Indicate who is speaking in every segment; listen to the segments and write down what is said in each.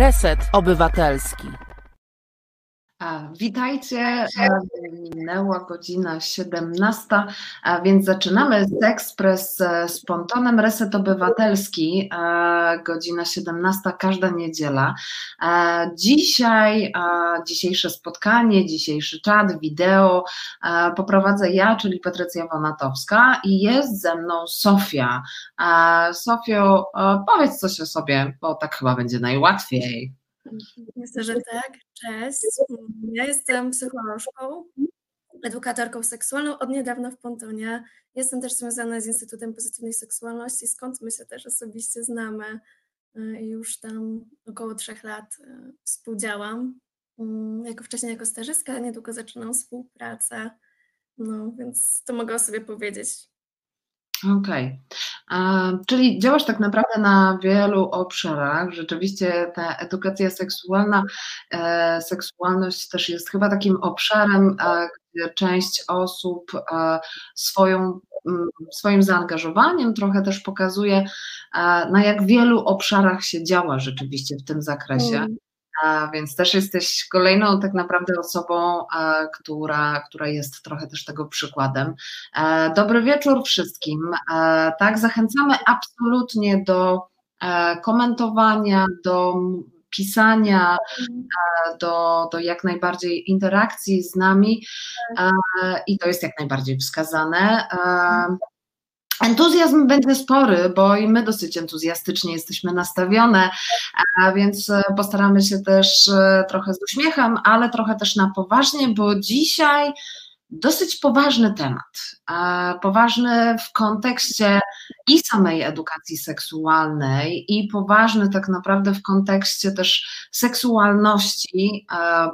Speaker 1: Reset Obywatelski.
Speaker 2: Witajcie. Minęła godzina 17, a więc zaczynamy z Ekspres z Pontonem Reset Obywatelski. Godzina 17, każda niedziela. Dzisiaj, dzisiejsze spotkanie, dzisiejszy czat, wideo poprowadzę ja, czyli Patrycja Wonatowska i jest ze mną Sofia. Sofio, powiedz coś o sobie, bo tak chyba będzie najłatwiej.
Speaker 3: Myślę, że tak. Cześć. Ja jestem psycholożką, edukatorką seksualną od niedawna w Pontonie. Jestem też związana z Instytutem Pozytywnej Seksualności, skąd my się też osobiście znamy. Już tam około trzech lat y, współdziałam. Mm, jako wcześniej jako stażystka, niedługo zaczynam współpracę. No, więc to mogę o sobie powiedzieć.
Speaker 2: Okej. Okay. Czyli działasz tak naprawdę na wielu obszarach. Rzeczywiście ta edukacja seksualna, e, seksualność też jest chyba takim obszarem, e, gdzie część osób e, swoją, m, swoim zaangażowaniem trochę też pokazuje, e, na jak wielu obszarach się działa rzeczywiście w tym zakresie. Mm. Więc też jesteś kolejną tak naprawdę osobą, która, która jest trochę też tego przykładem. E, dobry wieczór wszystkim. E, tak, zachęcamy absolutnie do e, komentowania, do pisania, do, do jak najbardziej interakcji z nami i to jest jak najbardziej wskazane. Entuzjazm będzie spory, bo i my dosyć entuzjastycznie jesteśmy nastawione, więc e, postaramy się też e, trochę z uśmiechem, ale trochę też na poważnie, bo dzisiaj dosyć poważny temat. Poważny w kontekście i samej edukacji seksualnej, i poważny tak naprawdę w kontekście też seksualności,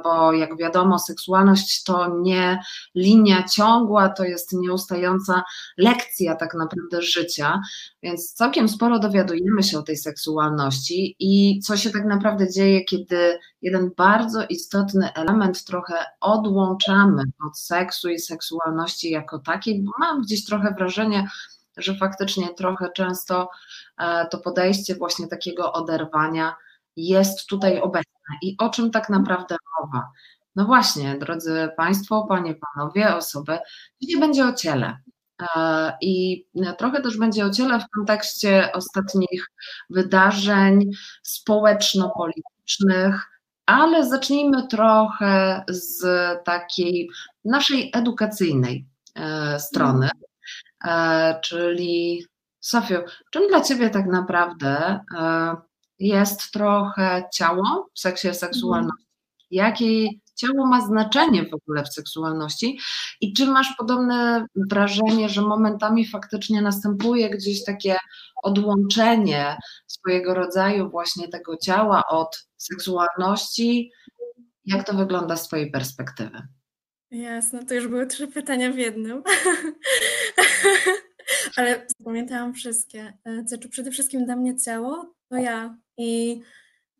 Speaker 2: bo jak wiadomo, seksualność to nie linia ciągła, to jest nieustająca lekcja tak naprawdę życia, więc całkiem sporo dowiadujemy się o tej seksualności i co się tak naprawdę dzieje, kiedy jeden bardzo istotny element trochę odłączamy od seksu i seksualności jako takiej, bo mam gdzieś trochę wrażenie, że faktycznie trochę często e, to podejście właśnie takiego oderwania jest tutaj obecne. I o czym tak naprawdę mowa? No właśnie, drodzy Państwo, Panie, Panowie, osoby, dzisiaj będzie o ciele. E, I trochę też będzie o ciele w kontekście ostatnich wydarzeń społeczno-politycznych, ale zacznijmy trochę z takiej naszej edukacyjnej e, strony, e, czyli Sofio, czym dla Ciebie tak naprawdę jest trochę ciało w seksie seksualności? Jakiej ciało ma znaczenie w ogóle w seksualności i czy masz podobne wrażenie, że momentami faktycznie następuje gdzieś takie odłączenie swojego rodzaju właśnie tego ciała od seksualności? Jak to wygląda z Twojej perspektywy?
Speaker 3: Jasne, to już były trzy pytania w jednym. Ale zapamiętałam wszystkie. Znaczy, przede wszystkim dla mnie ciało to ja. I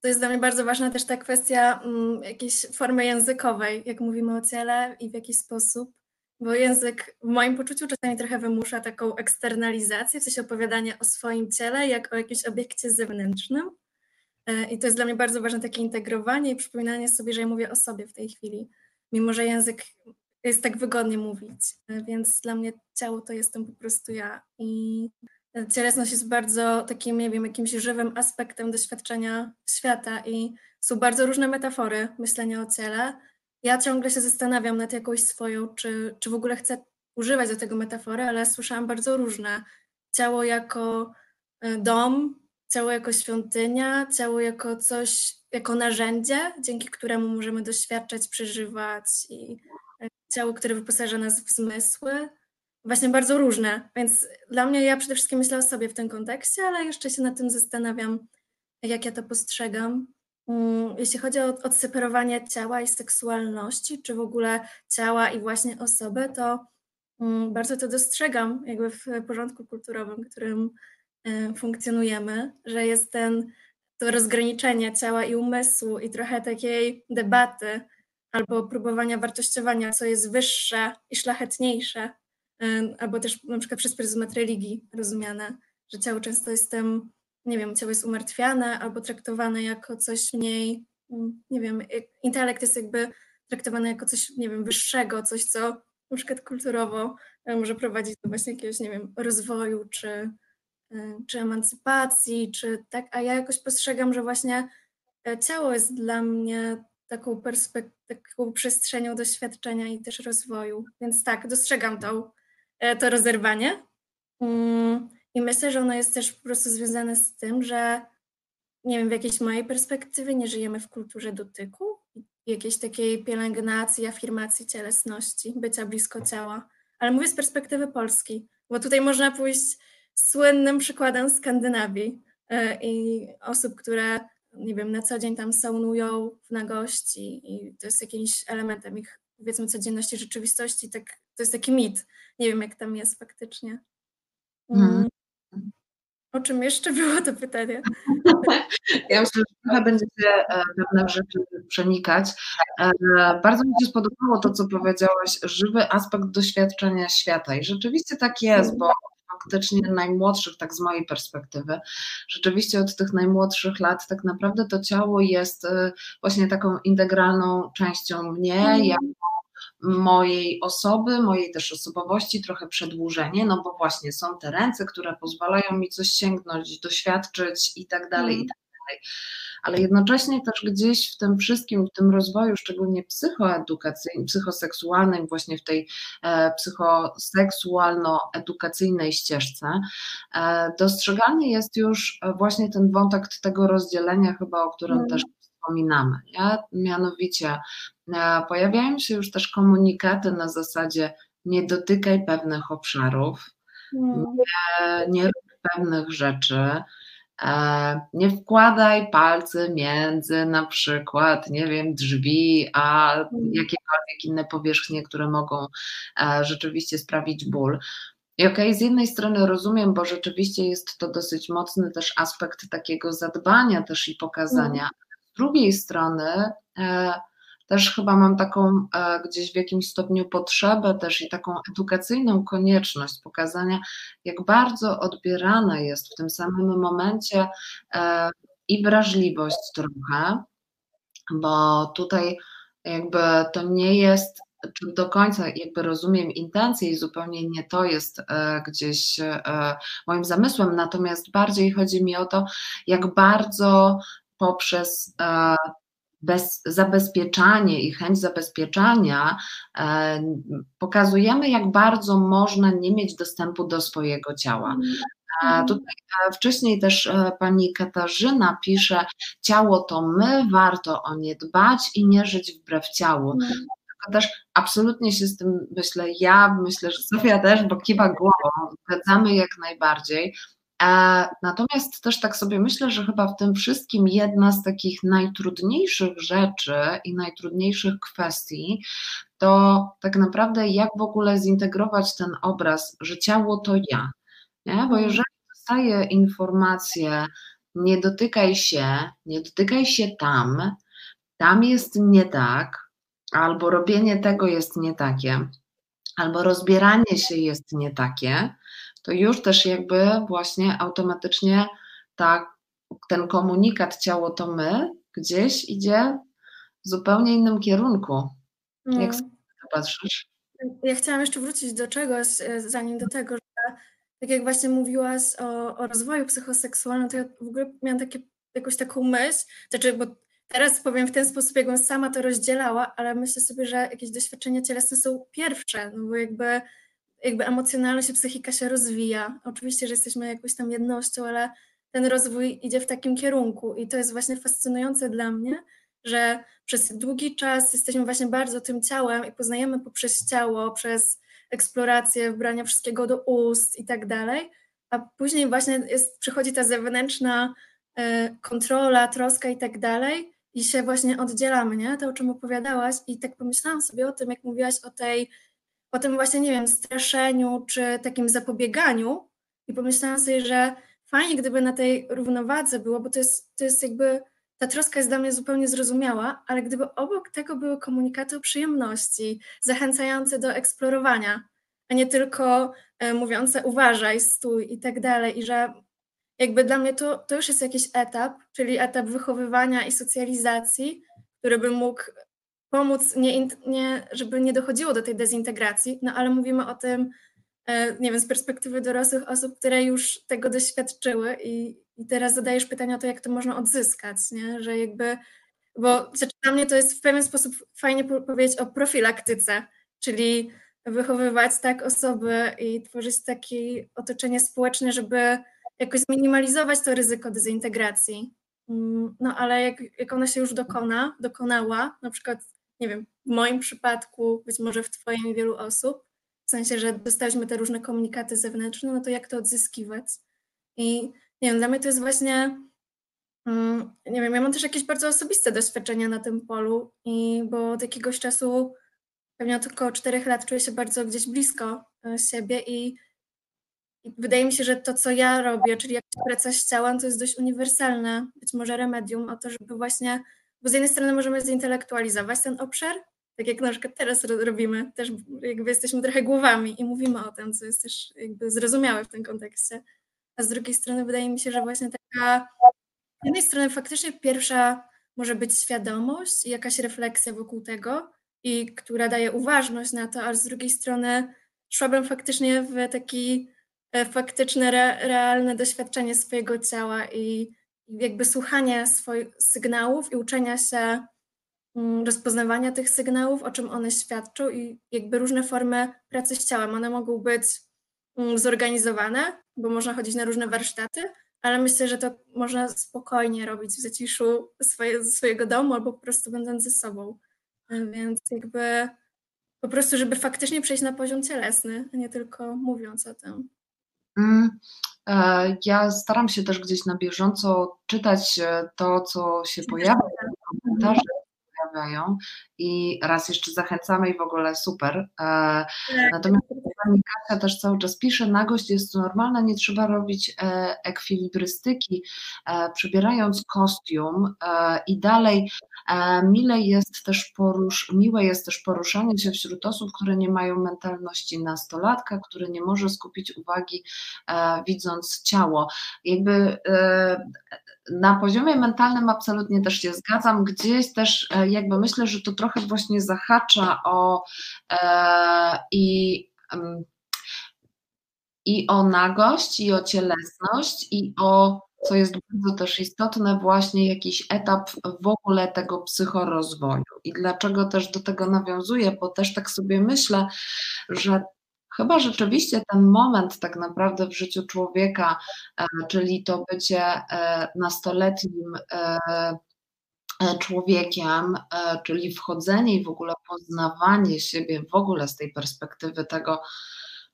Speaker 3: to jest dla mnie bardzo ważna też ta kwestia mm, jakiejś formy językowej, jak mówimy o ciele i w jakiś sposób, bo język w moim poczuciu czasami trochę wymusza taką eksternalizację, w sensie opowiadania o swoim ciele jak o jakimś obiekcie zewnętrznym. E, I to jest dla mnie bardzo ważne takie integrowanie i przypominanie sobie, że ja mówię o sobie w tej chwili, mimo że język jest tak wygodnie mówić. E, więc dla mnie ciało to jestem po prostu ja. I cielesność jest bardzo takim, nie wiem, jakimś żywym aspektem doświadczenia świata i są bardzo różne metafory myślenia o ciele. Ja ciągle się zastanawiam nad jakąś swoją, czy, czy w ogóle chcę używać do tego metafory, ale słyszałam bardzo różne. Ciało jako e, dom, ciało jako świątynia, ciało jako coś, jako narzędzie, dzięki któremu możemy doświadczać, przeżywać i e, ciało, które wyposaża nas w zmysły właśnie bardzo różne, więc dla mnie ja przede wszystkim myślę o sobie w tym kontekście, ale jeszcze się nad tym zastanawiam, jak ja to postrzegam. Mm, jeśli chodzi o odseparowanie ciała i seksualności, czy w ogóle ciała i właśnie osoby, to mm, bardzo to dostrzegam jakby w porządku kulturowym, w którym e, funkcjonujemy, że jest ten, to rozgraniczenie ciała i umysłu i trochę takiej debaty albo próbowania wartościowania, co jest wyższe i szlachetniejsze albo też na przykład przez pryzmat religii rozumiane, że ciało często jest tym nie wiem, ciało jest umartwiane albo traktowane jako coś mniej, mm, nie wiem, intelekt jest jakby traktowany jako coś, nie wiem, wyższego, coś, co na przykład kulturowo e, może prowadzić do właśnie jakiegoś, nie wiem, rozwoju czy, e, czy emancypacji, czy tak, a ja jakoś postrzegam, że właśnie e, ciało jest dla mnie taką, taką przestrzenią doświadczenia i też rozwoju. Więc tak, dostrzegam to, to rozerwanie. Mm, I myślę, że ono jest też po prostu związane z tym, że nie wiem, w jakiejś mojej perspektywie nie żyjemy w kulturze dotyku, jakiejś takiej pielęgnacji, afirmacji cielesności, bycia blisko ciała. Ale mówię z perspektywy Polski, bo tutaj można pójść słynnym przykładem Skandynawii e, i osób, które nie wiem, na co dzień tam saunują w nagości i to jest jakimś elementem ich, powiedzmy, codzienności, rzeczywistości, tak, to jest taki mit. Nie wiem, jak tam jest faktycznie. Mhm. Mm. O czym jeszcze było to pytanie?
Speaker 2: Ja myślę, że trochę będziecie pewne rzeczy przenikać. E, bardzo mi się spodobało to, co powiedziałaś, żywy aspekt doświadczenia świata. I rzeczywiście tak jest, bo faktycznie najmłodszych, tak z mojej perspektywy, rzeczywiście od tych najmłodszych lat tak naprawdę to ciało jest e, właśnie taką integralną częścią mnie, mm. jako mojej osoby, mojej też osobowości, trochę przedłużenie, no bo właśnie są te ręce, które pozwalają mi coś sięgnąć, doświadczyć i tak dalej, i mm. tak. Ale jednocześnie też gdzieś w tym wszystkim, w tym rozwoju, szczególnie psychoedukacyjnym, psychoseksualnym, właśnie w tej e, psychoseksualno-edukacyjnej ścieżce, e, dostrzegalny jest już właśnie ten wątek tego rozdzielenia, chyba o którym mm. też wspominamy. Nie? Mianowicie e, pojawiają się już też komunikaty na zasadzie nie dotykaj pewnych obszarów, mm. nie, nie rób pewnych rzeczy, e, nie wkładaj palcy między na przykład, nie wiem, drzwi, a mm. jakiekolwiek inne powierzchnie, które mogą e, rzeczywiście sprawić ból. I okej, okay, z jednej strony rozumiem, bo rzeczywiście jest to dosyć mocny też aspekt takiego zadbania też i pokazania, mm drugiej strony e, też chyba mam taką e, gdzieś w jakimś stopniu potrzebę też i taką edukacyjną konieczność pokazania, jak bardzo odbierana jest w tym samym momencie e, i wrażliwość trochę, bo tutaj jakby to nie jest do końca jakby rozumiem intencje i zupełnie nie to jest gdzieś moim zamysłem, natomiast bardziej chodzi mi o to, jak bardzo poprzez e, bez, zabezpieczanie i chęć zabezpieczania e, pokazujemy, jak bardzo można nie mieć dostępu do swojego ciała. E, tutaj wcześniej też pani Katarzyna pisze: Ciało to my, warto o nie dbać i nie żyć wbrew ciału. Mm. Też absolutnie się z tym myślę, ja myślę, że Sofia też, bo kiwa głową, zgadzamy jak najbardziej. Natomiast też tak sobie myślę, że chyba w tym wszystkim jedna z takich najtrudniejszych rzeczy i najtrudniejszych kwestii to tak naprawdę jak w ogóle zintegrować ten obraz, że ciało to ja. Nie? Bo mhm. jeżeli dostaję informację, nie dotykaj się, nie dotykaj się tam, tam jest nie tak, albo robienie tego jest nie takie, albo rozbieranie się jest nie takie, to już też jakby właśnie automatycznie ta, ten komunikat ciało to my gdzieś idzie w zupełnie innym kierunku. No. Jak patrzysz?
Speaker 3: Ja chciałam jeszcze wrócić do czegoś, e, zanim do tego, że tak jak właśnie mówiłaś o, o rozwoju psychoseksualnym, to ja w ogóle miałam takie, jakąś taką myśl, znaczy, bo teraz powiem w ten sposób, jakbym sama to rozdzielała, ale myślę sobie, że jakieś doświadczenia cielesne są pierwsze, no bo jakby jakby emocjonalnie się psychika się rozwija. Oczywiście, że jesteśmy jakąś tam jednością, ale ten rozwój idzie w takim kierunku i to jest właśnie fascynujące dla mnie, że przez długi czas jesteśmy właśnie bardzo tym ciałem i poznajemy poprzez ciało, przez eksplorację, wbrania wszystkiego do ust i tak dalej, a później właśnie jest, przychodzi ta zewnętrzna y, kontrola, troska i tak dalej i się właśnie oddzielamy, nie? To, o czym opowiadałaś i tak pomyślałam sobie o tym, jak mówiłaś o tej o tym właśnie, nie wiem, straszeniu czy takim zapobieganiu i pomyślałam sobie, że fajnie, gdyby na tej równowadze było, bo to jest, to jest jakby, ta troska jest dla mnie zupełnie zrozumiała, ale gdyby obok tego były komunikaty o przyjemności, zachęcające do eksplorowania, a nie tylko e, mówiące uważaj, stój i tak dalej, i że jakby dla mnie to, to już jest jakiś etap, czyli etap wychowywania i socjalizacji, który by mógł pomóc, nie, nie, żeby nie dochodziło do tej dezintegracji, no ale mówimy o tym, e, nie wiem, z perspektywy dorosłych osób, które już tego doświadczyły i, i teraz zadajesz pytanie o to, jak to można odzyskać, nie? że jakby, bo dla mnie to jest w pewien sposób fajnie powiedzieć o profilaktyce, czyli wychowywać tak osoby i tworzyć takie otoczenie społeczne, żeby jakoś zminimalizować to ryzyko dezintegracji. Mm, no ale jak, jak ona się już dokona, dokonała, na przykład, nie wiem, w moim przypadku, być może w Twoim i wielu osób, w sensie, że dostaliśmy te różne komunikaty zewnętrzne, no to jak to odzyskiwać? I nie wiem, dla mnie to jest właśnie, mm, nie wiem, ja mam też jakieś bardzo osobiste doświadczenia na tym polu, i bo od jakiegoś czasu, pewnie od około czterech lat, czuję się bardzo gdzieś blisko e, siebie i wydaje mi się, że to, co ja robię, czyli jakaś praca z ciałem, to jest dość uniwersalne, być może remedium o to, żeby właśnie, bo z jednej strony możemy zintelektualizować ten obszar, tak jak na przykład teraz robimy, też jakby jesteśmy trochę głowami i mówimy o tym, co jest też jakby zrozumiałe w tym kontekście, a z drugiej strony wydaje mi się, że właśnie taka, z jednej strony faktycznie pierwsza może być świadomość i jakaś refleksja wokół tego, i która daje uważność na to, a z drugiej strony szłabym faktycznie w taki E, faktyczne, re, realne doświadczenie swojego ciała i jakby słuchanie swoich sygnałów i uczenia się mm, rozpoznawania tych sygnałów, o czym one świadczą i jakby różne formy pracy z ciałem. One mogą być mm, zorganizowane, bo można chodzić na różne warsztaty, ale myślę, że to można spokojnie robić w zaciszu swoje, swojego domu albo po prostu będąc ze sobą. Więc jakby po prostu, żeby faktycznie przejść na poziom cielesny, a nie tylko mówiąc o tym.
Speaker 2: E, ja staram się też gdzieś na bieżąco czytać e, to, co się pojawia w komentarzach i raz jeszcze zachęcamy i w ogóle super. E, tak. Natomiast pani Kasia też cały czas pisze, nagość jest normalna, nie trzeba robić ekwilibrystyki, przybierając kostium i dalej Mile jest też porusz, miłe jest też poruszanie się wśród osób, które nie mają mentalności nastolatka, który nie może skupić uwagi widząc ciało. Jakby na poziomie mentalnym absolutnie też się zgadzam. Gdzieś też e, jakby myślę, że to trochę właśnie zahacza o e, i i o nagość, i o cielesność, i o, co jest bardzo też istotne, właśnie jakiś etap w ogóle tego psychorozwoju. I dlaczego też do tego nawiązuję, bo też tak sobie myślę, że Chyba rzeczywiście ten moment tak naprawdę w życiu człowieka, e, czyli to bycie e, nastoletnim e, człowiekiem, czyli wchodzenie i w ogóle poznawanie siebie w ogóle z tej perspektywy tego,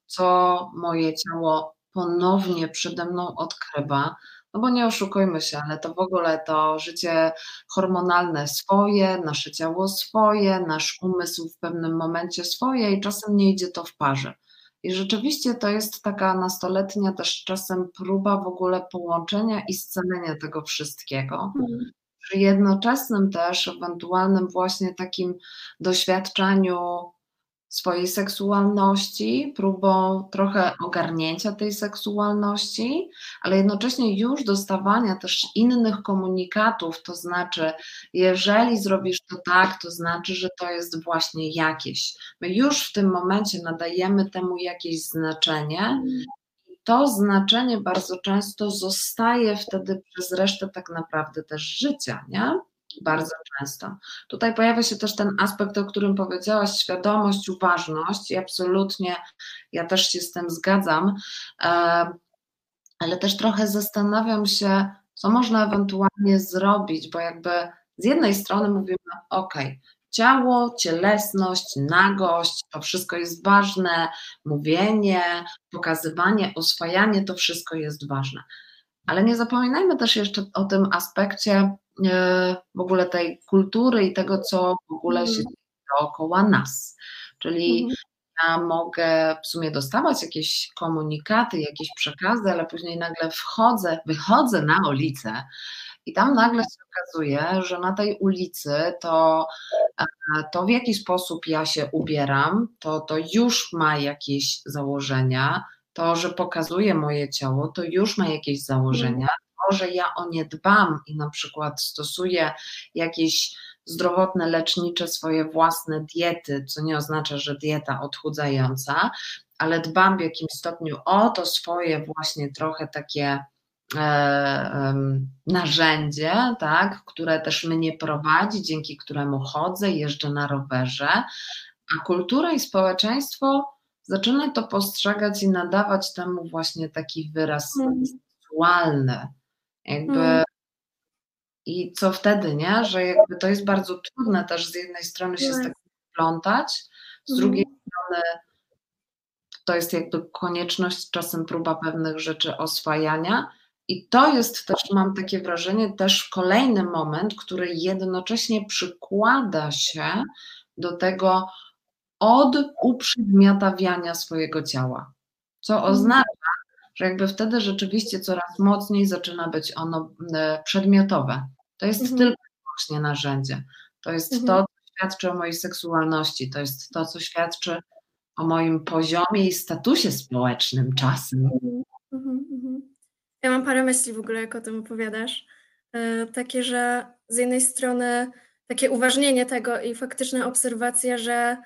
Speaker 2: co moje ciało ponownie przede mną odkrywa. No bo nie oszukujmy się, ale to w ogóle to życie hormonalne swoje, nasze ciało swoje, nasz umysł w pewnym momencie swoje i czasem nie idzie to w parze. I rzeczywiście to jest taka nastoletnia też czasem próba w ogóle połączenia i scalenia tego wszystkiego. Mhm. Przy jednoczesnym też ewentualnym właśnie takim doświadczeniu swojej seksualności, próbą trochę ogarnięcia tej seksualności, ale jednocześnie już dostawania też innych komunikatów, to znaczy, jeżeli zrobisz to tak, to znaczy, że to jest właśnie jakieś. My już w tym momencie nadajemy temu jakieś znaczenie. To znaczenie bardzo często zostaje wtedy przez resztę tak naprawdę też życia, nie? Bardzo często. Tutaj pojawia się też ten aspekt, o którym powiedziałaś, świadomość, uważność i absolutnie ja też się z tym zgadzam, e, ale też trochę zastanawiam się, co można ewentualnie zrobić, bo jakby z jednej strony mówimy, ok, ciało, cielesność, nagość, to wszystko jest ważne, mówienie, pokazywanie, oswajanie, to wszystko jest ważne. Ale nie zapominajmy też jeszcze o tym aspekcie w ogóle tej kultury i tego, co w ogóle się mhm. dzieje dookoła nas. Czyli mhm. ja mogę w sumie dostawać jakieś komunikaty, jakieś przekazy, ale później nagle wchodzę, wychodzę na ulicę i tam nagle się okazuje, że na tej ulicy to, e, to w jaki sposób ja się ubieram, to, to już ma jakieś założenia, to, że pokazuje moje ciało, to już ma jakieś założenia. Że ja o nie dbam i na przykład stosuję jakieś zdrowotne, lecznicze swoje własne diety, co nie oznacza, że dieta odchudzająca, ale dbam w jakimś stopniu o to swoje właśnie trochę takie e, narzędzie, tak, które też mnie prowadzi, dzięki któremu chodzę, jeżdżę na rowerze, a kultura i społeczeństwo zaczyna to postrzegać i nadawać temu właśnie taki wyraz mm. seksualny. Jakby mm. I co wtedy, nie? Że jakby to jest bardzo trudne też z jednej strony się z tak. plątać, z mm. drugiej strony to jest jakby konieczność, czasem próba pewnych rzeczy oswajania. I to jest też, mam takie wrażenie, też kolejny moment, który jednocześnie przykłada się do tego od uprzedmiotawiania swojego ciała. Co mhm. oznacza, że jakby wtedy rzeczywiście coraz mocniej zaczyna być ono e, przedmiotowe. To jest mhm. tylko właśnie narzędzie. To jest mhm. to, co świadczy o mojej seksualności, to jest to, co świadczy o moim poziomie i statusie społecznym czasem. Mhm.
Speaker 3: mhm, mhm. Ja mam parę myśli w ogóle, jak o tym opowiadasz. E, takie, że z jednej strony takie uważnienie tego i faktyczna obserwacja, że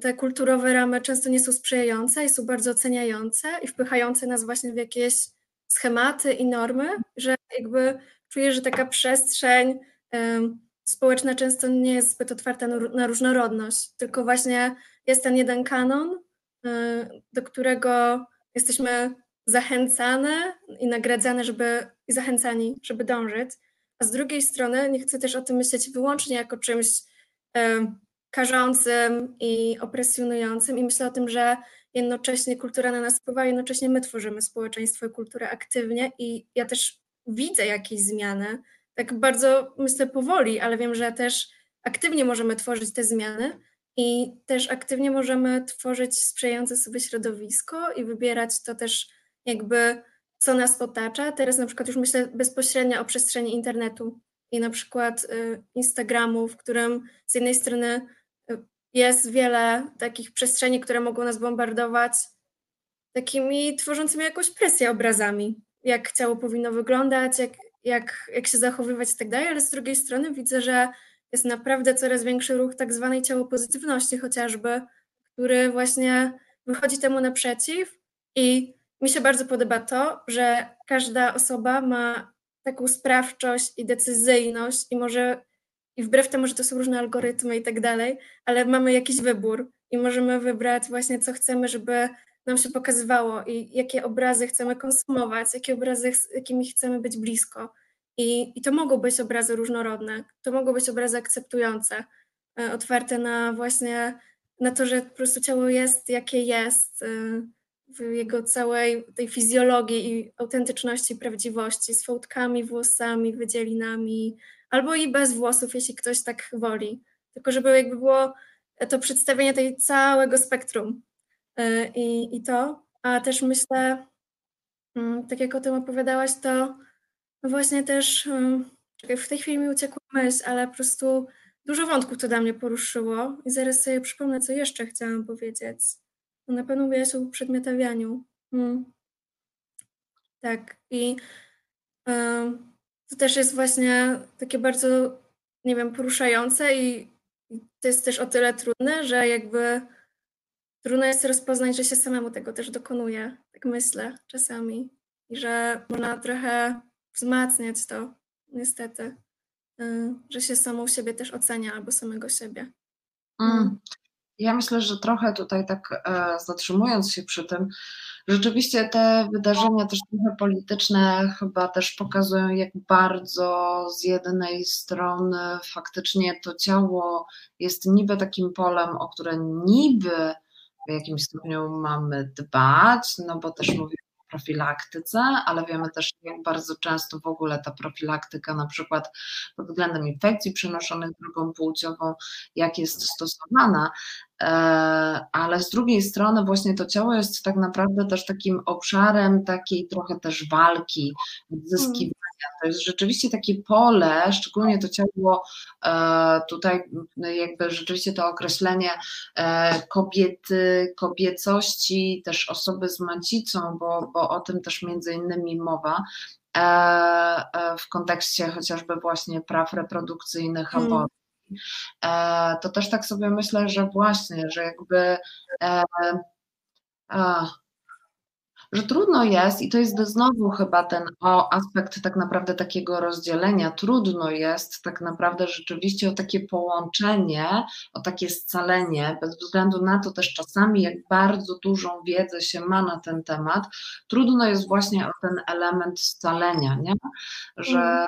Speaker 3: te kulturowe ramy często nie są sprzyjające i są bardzo oceniające i wpychające nas właśnie w jakieś schematy i normy, że jakby czuję, że taka przestrzeń społeczna często nie jest zbyt otwarta na różnorodność, tylko właśnie jest ten jeden kanon, y, do którego jesteśmy zachęcane i nagradzane, żeby i zachęcani, żeby dążyć. A z drugiej strony nie chcę też o tym myśleć wyłącznie jako czymś karzącym i opresjonującym i myślę o tym, że jednocześnie kultura na nas wpływa, jednocześnie my tworzymy społeczeństwo i kulturę aktywnie i ja też widzę jakieś zmiany, tak bardzo myślę powoli, ale wiem, że też aktywnie możemy tworzyć te zmiany i też aktywnie możemy tworzyć sprzyjające sobie środowisko i wybierać to też jakby, co nas otacza. Teraz na przykład już myślę bezpośrednio o przestrzeni internetu i na przykład y, Instagramu, w którym z jednej strony jest wiele takich przestrzeni, które mogą nas bombardować takimi tworzącymi jakąś presję obrazami, jak ciało powinno wyglądać, jak, jak, jak się zachowywać i tak dalej, ale z drugiej strony widzę, że jest naprawdę coraz większy ruch tak zwanej ciałopozytywności chociażby, który właśnie wychodzi temu naprzeciw. I mi się bardzo podoba to, że każda osoba ma taką sprawczość i decyzyjność i może i wbrew temu, że to są różne algorytmy i tak dalej, ale mamy jakiś wybór i możemy wybrać właśnie co chcemy, żeby nam się pokazywało i jakie obrazy chcemy konsumować, jakie obrazy, jakimi chcemy być blisko. I, I to mogą być obrazy różnorodne, to mogą być obrazy akceptujące, e, otwarte na właśnie na to, że po prostu ciało jest jakie jest, e, w jego całej tej fizjologii i autentyczności, prawdziwości, z fałdkami, włosami, wydzielinami, albo i bez włosów, jeśli ktoś tak woli. Tylko żeby jakby było to przedstawienie tej całego spektrum e, i, i to. A też myślę, mm, tak jak o tym opowiadałaś, to właśnie też, czekaj, w tej chwili mi uciekła myśl, ale po prostu dużo wątków to dla mnie poruszyło i zaraz sobie przypomnę, co jeszcze chciałam powiedzieć. Na pewno mówiłaś o uprzedmiotawianiu. Hmm. Tak, i to też jest właśnie takie bardzo, nie wiem, poruszające i, i to jest też o tyle trudne, że jakby trudno jest rozpoznać, że się samemu tego też dokonuje, tak myślę czasami. I że można trochę wzmacniać to, niestety, y, że się samą siebie też ocenia albo samego siebie.
Speaker 2: Mm. Ja myślę, że trochę tutaj tak e, zatrzymując się przy tym, rzeczywiście te wydarzenia też trochę polityczne chyba też pokazują, jak bardzo z jednej strony faktycznie to ciało jest niby takim polem, o które niby w jakimś stopniu mamy dbać, no bo też mówimy o profilaktyce, ale wiemy też, jak bardzo często w ogóle ta profilaktyka, na przykład pod względem infekcji przenoszonych drogą płciową, jak jest stosowana, e, ale z drugiej strony właśnie to ciało jest tak naprawdę też takim obszarem takiej trochę też walki, odzyskiwania. To jest rzeczywiście takie pole, szczególnie to ciało e, tutaj jakby rzeczywiście to określenie e, kobiety, kobiecości, też osoby z macicą, bo, bo o tym też między innymi mowa w kontekście chociażby właśnie praw reprodukcyjnych, hmm. aborcji. To też tak sobie myślę, że właśnie, że jakby że trudno jest, i to jest znowu chyba ten o, aspekt tak naprawdę takiego rozdzielenia, trudno jest tak naprawdę rzeczywiście o takie połączenie, o takie scalenie, bez względu na to też czasami, jak bardzo dużą wiedzę się ma na ten temat, trudno jest właśnie o ten element scalenia, nie? że mm.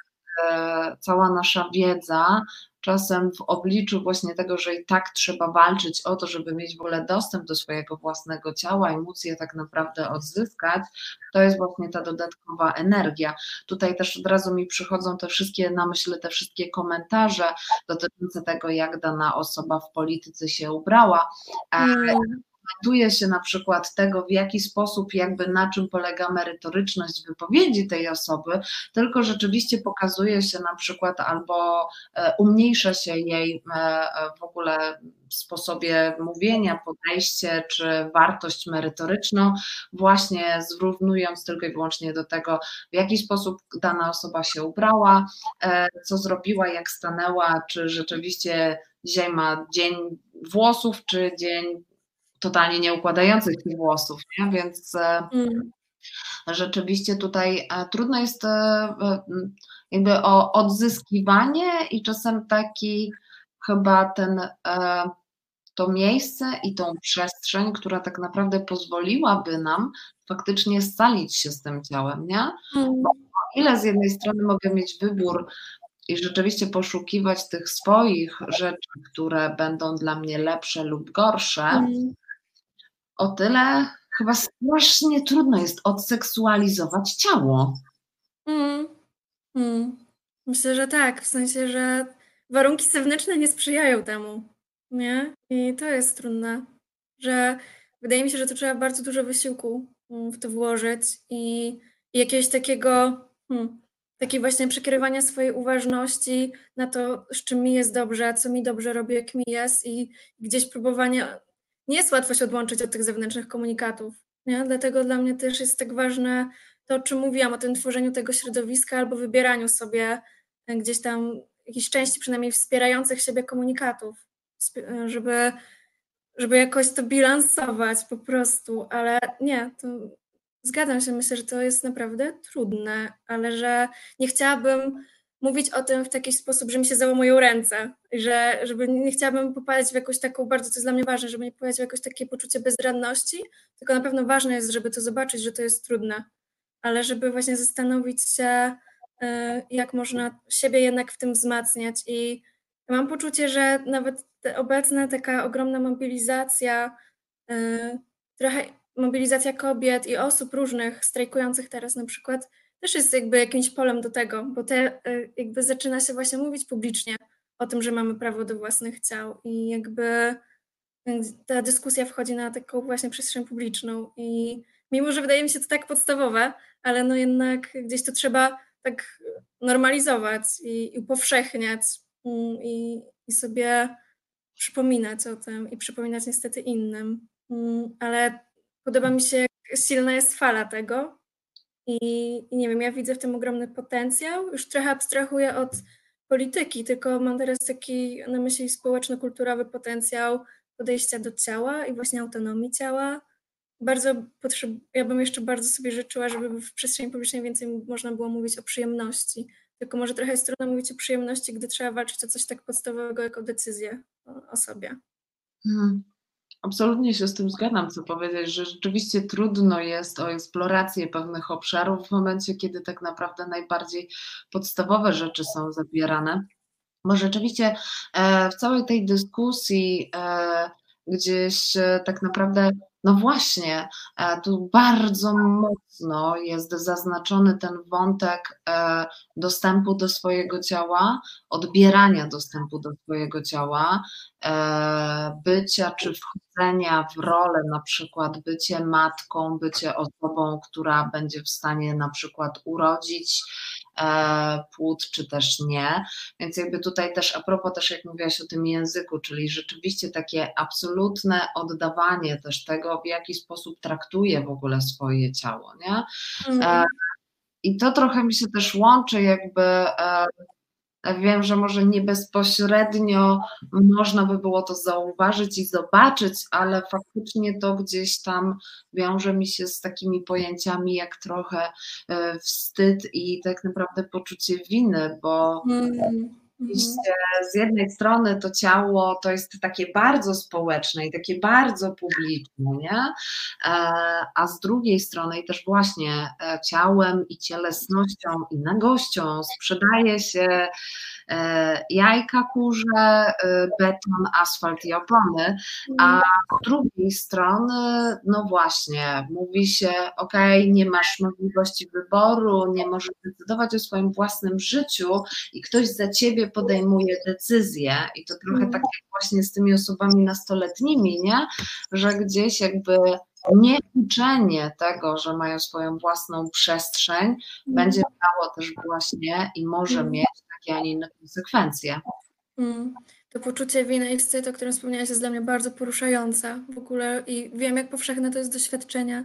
Speaker 2: e, cała nasza wiedza czasem w obliczu właśnie tego, że i tak trzeba walczyć o to, żeby mieć w ogóle dostęp do swojego własnego ciała i móc je tak naprawdę odzyskać, to jest właśnie ta dodatkowa energia. Tutaj też od razu mi przychodzą te wszystkie na myśl, te wszystkie komentarze dotyczące tego, jak dana osoba w polityce się ubrała. Mm komentuje się na przykład tego, w jaki sposób, jakby na czym polega merytoryczność wypowiedzi tej osoby, tylko rzeczywiście pokazuje się na przykład albo e, umniejsza się jej e, e, w ogóle sposobie mówienia, podejście czy wartość merytoryczną, właśnie zrównując tylko i wyłącznie do tego, w jaki sposób dana osoba się ubrała, co zrobiła, jak stanęła, czy rzeczywiście dzisiaj ma dzień włosów, czy dzień totalnie nieukładających się włosów, nie? więc e, mm. rzeczywiście tutaj e, trudno jest e, jakby o odzyskiwanie i czasem taki chyba ten to miejsce i tą przestrzeń, która tak naprawdę pozwoliłaby nam faktycznie scalić się z tym ciałem, nie? Mm. Bo o ile z jednej strony mogę mieć wybór i rzeczywiście poszukiwać tych swoich rzeczy, które będą dla mnie lepsze lub gorsze, mm o tyle chyba strasznie trudno jest odseksualizować ciało. Mm.
Speaker 3: Mm. Myślę, że tak, w sensie, że warunki zewnętrzne nie sprzyjają temu, nie? I to jest trudne, że wydaje mi się, że to trzeba bardzo dużo wysiłku mm, w to włożyć i, i jakiegoś takiego, hmm, takiej właśnie przekierowania swojej uważności na to, z czym mi jest dobrze, co mi dobrze robi, jak mi jest i gdzieś próbowania nie jest łatwo się odłączyć od tych zewnętrznych komunikatów. Nie? Dlatego dla mnie też jest tak ważne to, o czym mówiłam, o tym tworzeniu tego środowiska albo wybieraniu sobie gdzieś tam jakiejś części przynajmniej wspierających siebie komunikatów, żeby, żeby jakoś to bilansować po prostu, ale nie, to zgadzam się, myślę, że to jest naprawdę trudne, ale że nie chciałabym mówić o tym w taki sposób, że mi się załamują ręce, że żeby nie chciałabym popadać w jakąś taką, bardzo to jest dla mnie ważne, żeby nie popadać w jakieś takie poczucie bezradności, tylko na pewno ważne jest, żeby to zobaczyć, że to jest trudne, ale żeby właśnie zastanowić się, y, jak można siebie jednak w tym wzmacniać. I mam poczucie, że nawet obecna taka ogromna mobilizacja, y, trochę mobilizacja kobiet i osób różnych strajkujących teraz na przykład, też jest jakby jakimś polem do tego, bo te y, jakby zaczyna się właśnie mówić publicznie o tym, że mamy prawo do własnych ciał i jakby y, ta dyskusja wchodzi na taką właśnie przestrzeń publiczną i mimo, że wydaje mi się to tak podstawowe, ale no jednak gdzieś to trzeba tak normalizować i, i upowszechniać mm, i, i sobie przypominać o tym i przypominać niestety innym. Mm, ale podoba mi się, jak silna jest fala tego, i, nie wiem, ja widzę w tym ogromny potencjał. Już trochę abstrahuję od polityki, tylko mam teraz taki na myśli społeczno-kulturowy potencjał podejścia do ciała i właśnie autonomii ciała. Bardzo potrzeb... ja bym jeszcze bardzo sobie życzyła, żeby w przestrzeni publicznej więcej można było mówić o przyjemności. Tylko może trochę jest trudno mówić o przyjemności, gdy trzeba walczyć o coś tak podstawowego, jak o decyzję o, o sobie.
Speaker 2: Hmm. Absolutnie się z tym zgadzam, co powiedzieć, że rzeczywiście trudno jest o eksplorację pewnych obszarów w momencie, kiedy tak naprawdę najbardziej podstawowe rzeczy są zabierane. Bo rzeczywiście e, w całej tej dyskusji e, gdzieś e, tak naprawdę no właśnie, e, tu bardzo mocno jest zaznaczony ten wątek e, dostępu do swojego ciała, odbierania dostępu do swojego ciała, e, bycia czy wchodzenia w rolę, na przykład bycie matką, bycie osobą, która będzie w stanie na przykład urodzić płód, czy też nie. Więc jakby tutaj też a propos też jak mówiłaś o tym języku, czyli rzeczywiście takie absolutne oddawanie też tego, w jaki sposób traktuje w ogóle swoje ciało, nie? Mm. I to trochę mi się też łączy jakby e, Wiem, że może nie bezpośrednio można by było to zauważyć i zobaczyć, ale faktycznie to gdzieś tam wiąże mi się z takimi pojęciami jak trochę e, wstyd i tak naprawdę poczucie winy, bo. Mm Oczywiście z jednej strony to ciało to jest takie bardzo społeczne i takie bardzo publiczne, nie? E, a z drugiej strony i też właśnie e, ciałem i cielesnością i nagością sprzedaje się e, jajka kurze, beton, asfalt i opony, a z drugiej strony, no właśnie, mówi się, ok, nie masz możliwości wyboru, nie możesz decydować o swoim własnym życiu i ktoś za ciebie podejmuje decyzje i to trochę mm. tak jak właśnie z tymi osobami nastoletnimi, nie? Że gdzieś jakby nieuczenie tego, że mają swoją własną przestrzeń, mm. będzie miało też właśnie i może mm. mieć takie, a nie inne konsekwencje.
Speaker 3: To poczucie winy i wstyd, o którym wspomniałaś, jest dla mnie bardzo poruszające w ogóle i wiem, jak powszechne to jest doświadczenie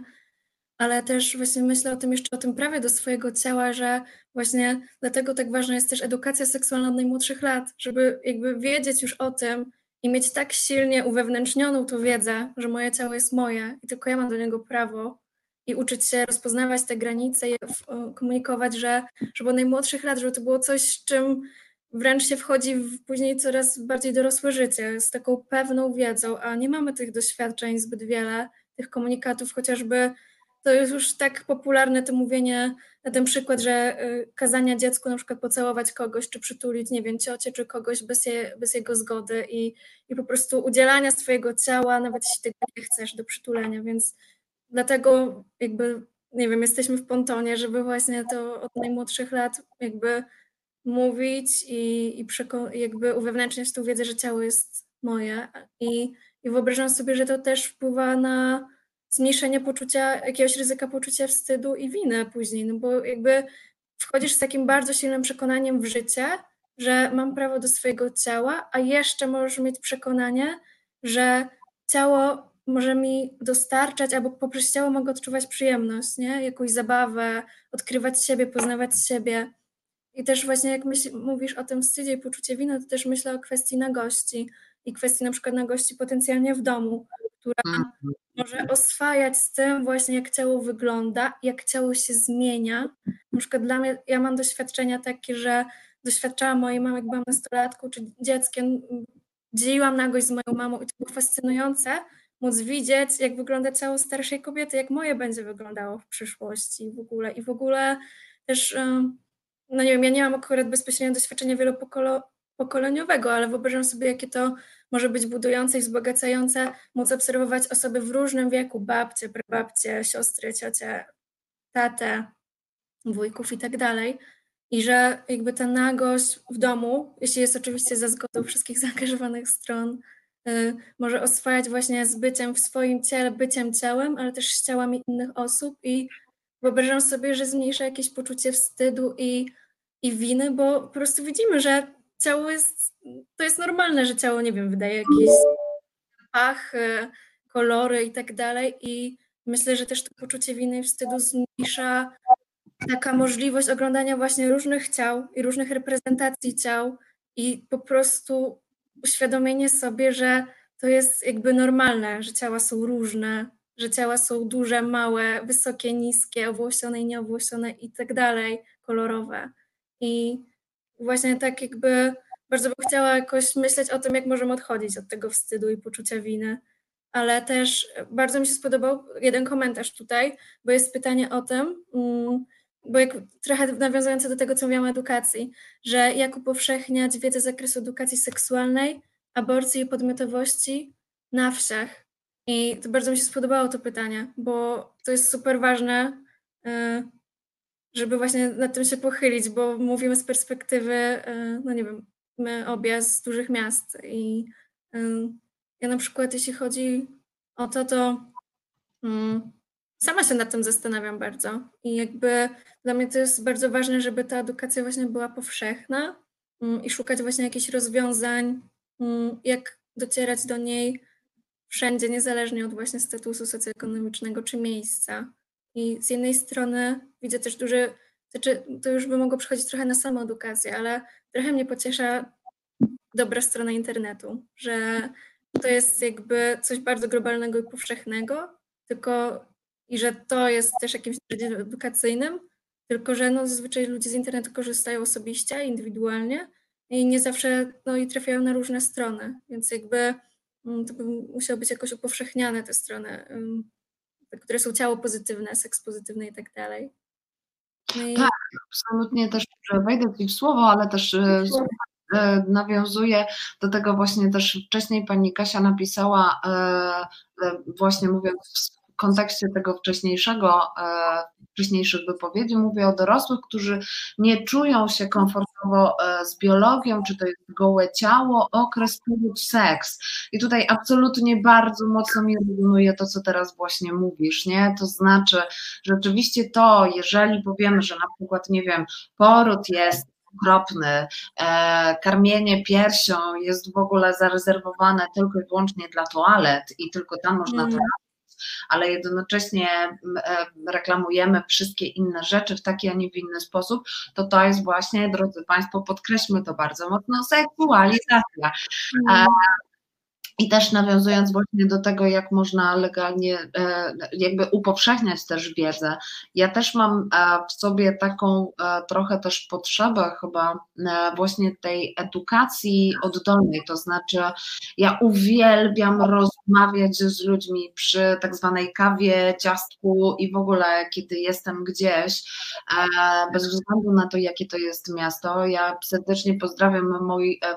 Speaker 3: ale też właśnie myślę o tym jeszcze o tym prawie do swojego ciała, że właśnie dlatego tak ważna jest też edukacja seksualna od najmłodszych lat, żeby jakby wiedzieć już o tym i mieć tak silnie uwewnętrznioną tą wiedzę, że moje ciało jest moje i tylko ja mam do niego prawo i uczyć się rozpoznawać te granice i komunikować, że żeby od najmłodszych lat, żeby to było coś, z czym wręcz się wchodzi w później coraz bardziej dorosłe życie, z taką pewną wiedzą, a nie mamy tych doświadczeń zbyt wiele, tych komunikatów chociażby to jest już tak popularne to mówienie na ten przykład, że y, kazania dziecku na przykład pocałować kogoś, czy przytulić, nie wiem, ciocie, czy kogoś bez, je, bez jego zgody i, i po prostu udzielania swojego ciała, nawet jeśli tego nie chcesz, do przytulenia, więc dlatego jakby, nie wiem, jesteśmy w pontonie, żeby właśnie to od najmłodszych lat jakby mówić i, i jakby uwewnętrzniać tą wiedzę, że ciało jest moje. I, i wyobrażam sobie, że to też wpływa na zmniejszenie poczucia, jakiegoś ryzyka poczucia wstydu i winy później, no bo jakby wchodzisz z takim bardzo silnym przekonaniem w życie, że mam prawo do swojego ciała, a jeszcze możesz mieć przekonanie, że ciało może mi dostarczać, albo poprzez ciało mogę odczuwać przyjemność, nie? jakąś zabawę, odkrywać siebie, poznawać siebie. I też właśnie jak myśl, mówisz o tym wstydzie i poczucie winy, to też myślę o kwestii nagości i kwestii na przykład nagości potencjalnie w domu, która mhm. może oswajać z tym właśnie, jak ciało wygląda, jak ciało się zmienia. Na przykład dla mnie, ja mam doświadczenia takie, że doświadczałam mojej mamy, jak byłam nastolatką czy dzieckiem, dzieliłam nagość z moją mamą i to było fascynujące, móc widzieć, jak wygląda ciało starszej kobiety, jak moje będzie wyglądało w przyszłości w ogóle. I w ogóle też, no nie wiem, ja nie mam akurat bezpośrednio doświadczenia wielopokoleniowego, ale wyobrażam sobie, jakie to może być budujące i wzbogacające, móc obserwować osoby w różnym wieku, babcie, prababcie, siostry, ciocie, tatę, wujków i tak dalej. I że jakby ta nagość w domu, jeśli jest oczywiście za zgodą wszystkich zaangażowanych stron, y, może oswajać właśnie z byciem w swoim ciele, byciem ciałem, ale też z ciałami innych osób i wyobrażam sobie, że zmniejsza jakieś poczucie wstydu i, i winy, bo po prostu widzimy, że ciało jest, to jest normalne, że ciało, nie wiem, wydaje jakieś pach, kolory i tak dalej i myślę, że też to poczucie winy i wstydu zmniejsza taka możliwość oglądania właśnie różnych ciał i różnych reprezentacji ciał i po prostu uświadomienie sobie, że to jest jakby normalne, że ciała są różne, że ciała są duże, małe, wysokie, niskie, owłosione i nieowłosione i tak dalej, kolorowe. I właśnie tak jakby bardzo bym chciała jakoś myśleć o tym, jak możemy odchodzić od tego wstydu i poczucia winy. Ale też bardzo mi się spodobał jeden komentarz tutaj, bo jest pytanie o tym, mm, bo jak, trochę nawiązujące do tego, co mówiłam o edukacji, że jak upowszechniać wiedzę z zakresu edukacji seksualnej, aborcji i podmiotowości na wsiach. I to bardzo mi się spodobało to pytanie, bo to jest super ważne, y, żeby właśnie nad tym się pochylić, bo mówimy z perspektywy, y, no nie wiem, my obie z dużych miast i y, ja na przykład jeśli chodzi o to, to mm, sama się nad tym zastanawiam bardzo i jakby dla mnie to jest bardzo ważne, żeby ta edukacja właśnie była powszechna mm, i szukać właśnie jakichś rozwiązań, mm, jak docierać do niej wszędzie, niezależnie od właśnie statusu socjoekonomicznego czy miejsca. I z jednej strony widzę też duży, znaczy to już by mogło przychodzić trochę na samą edukację, ale trochę mnie pociesza dobra strona internetu, że to jest jakby coś bardzo globalnego i powszechnego, tylko i że to jest też jakimś narzędziem edukacyjnym, tylko że no, zazwyczaj ludzie z internetu korzystają osobiście, indywidualnie i nie zawsze no, i trafiają na różne strony, więc jakby mm, to by musiało być jakoś upowszechniane te strony, które są ciało pozytywne, seks pozytywny i tak dalej.
Speaker 2: No i... Tak, absolutnie też wejdę Ci w słowo, ale też e, e, nawiązuje do tego właśnie też wcześniej pani Kasia napisała, e, właśnie mówiąc kontekście tego wcześniejszego, e, wcześniejszych wypowiedzi mówię o dorosłych, którzy nie czują się komfortowo e, z biologią, czy to jest gołe ciało, okres, poród, seks. I tutaj absolutnie bardzo mocno mi rezonuje to, co teraz właśnie mówisz, nie? To znaczy, rzeczywiście to, jeżeli powiemy, że na przykład, nie wiem, poród jest okropny, e, karmienie piersią jest w ogóle zarezerwowane tylko i wyłącznie dla toalet i tylko tam można mm. Ale jednocześnie e, reklamujemy wszystkie inne rzeczy w taki, a nie w inny sposób, to to jest właśnie, drodzy Państwo, podkreślmy to bardzo mocno, seksualizacja. I też nawiązując właśnie do tego, jak można legalnie e, jakby upowszechniać też wiedzę, ja też mam e, w sobie taką e, trochę też potrzebę chyba właśnie tej edukacji oddolnej, to znaczy ja uwielbiam rozmawiać z ludźmi przy tak zwanej kawie, ciastku i w ogóle kiedy jestem gdzieś, bez względu na to, jakie to jest miasto. Ja serdecznie pozdrawiam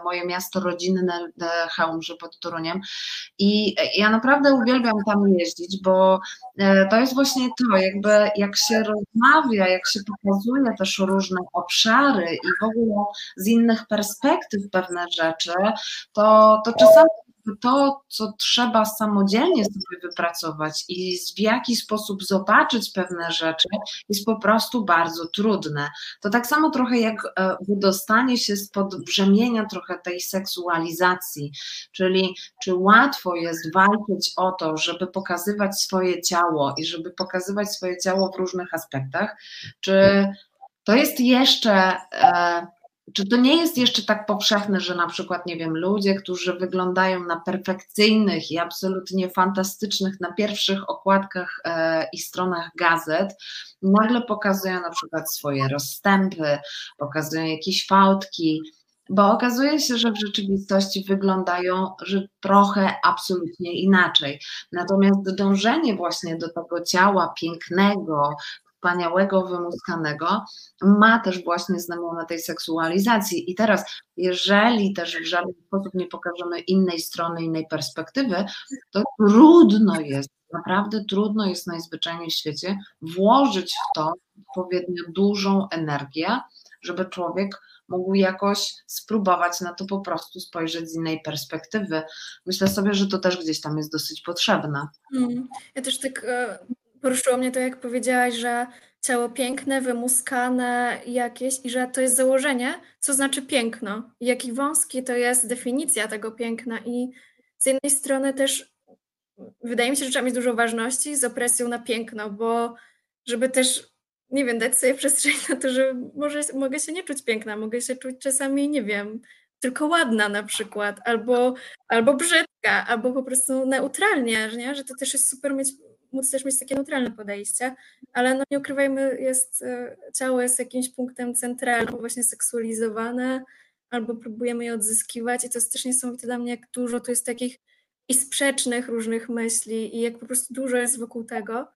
Speaker 2: moje miasto rodzinne Chełmże pod Toruniem, i ja naprawdę uwielbiam tam jeździć, bo e, to jest właśnie to, jakby jak się rozmawia, jak się pokazuje też różne obszary i w ogóle z innych perspektyw pewne rzeczy, to, to czasami to, co trzeba samodzielnie sobie wypracować i w jaki sposób zobaczyć pewne rzeczy, jest po prostu bardzo trudne. To tak samo trochę jak e, wydostanie się spod brzemienia trochę tej seksualizacji, czyli czy łatwo jest walczyć o to, żeby pokazywać swoje ciało i żeby pokazywać swoje ciało w różnych aspektach, czy to jest jeszcze. Czy to nie jest jeszcze tak powszechne, że na przykład, nie wiem, ludzie, którzy wyglądają na perfekcyjnych i absolutnie fantastycznych na pierwszych okładkach e, i stronach gazet, nagle pokazują na przykład swoje rozstępy, pokazują jakieś fałdki, bo okazuje się, że w rzeczywistości wyglądają że trochę absolutnie inaczej. Natomiast dążenie właśnie do tego ciała pięknego, wspaniałego, wymuskanego, ma też właśnie znamiona tej seksualizacji. I teraz, jeżeli też w żaden sposób nie pokażemy innej strony, innej perspektywy, to trudno jest, naprawdę trudno jest najzwyczajniej w świecie włożyć w to odpowiednio dużą energię, żeby człowiek mógł jakoś spróbować na to po prostu spojrzeć z innej perspektywy. Myślę sobie, że to też gdzieś tam jest dosyć potrzebne.
Speaker 3: Mm. Ja też tak e, poruszyło mnie to, jak powiedziałaś, że ciało piękne, wymuskane jakieś i że to jest założenie, co znaczy piękno. Jaki wąski to jest definicja tego piękna i z jednej strony też wydaje mi się, że trzeba mieć dużo ważności z opresją na piękno, bo żeby też, nie wiem, dać sobie przestrzeń na to, że może, mogę się nie czuć piękna, mogę się czuć czasami, nie wiem, tylko ładna na przykład, albo, albo brzydka, albo po prostu neutralnie, nie? że to też jest super mieć móc też mieć takie neutralne podejście, ale no nie ukrywajmy, jest, e, ciało jest jakimś punktem centralnym, właśnie seksualizowane, albo próbujemy je odzyskiwać i to jest też niesamowite dla mnie, jak dużo tu jest takich i sprzecznych różnych myśli i jak po prostu dużo jest wokół tego,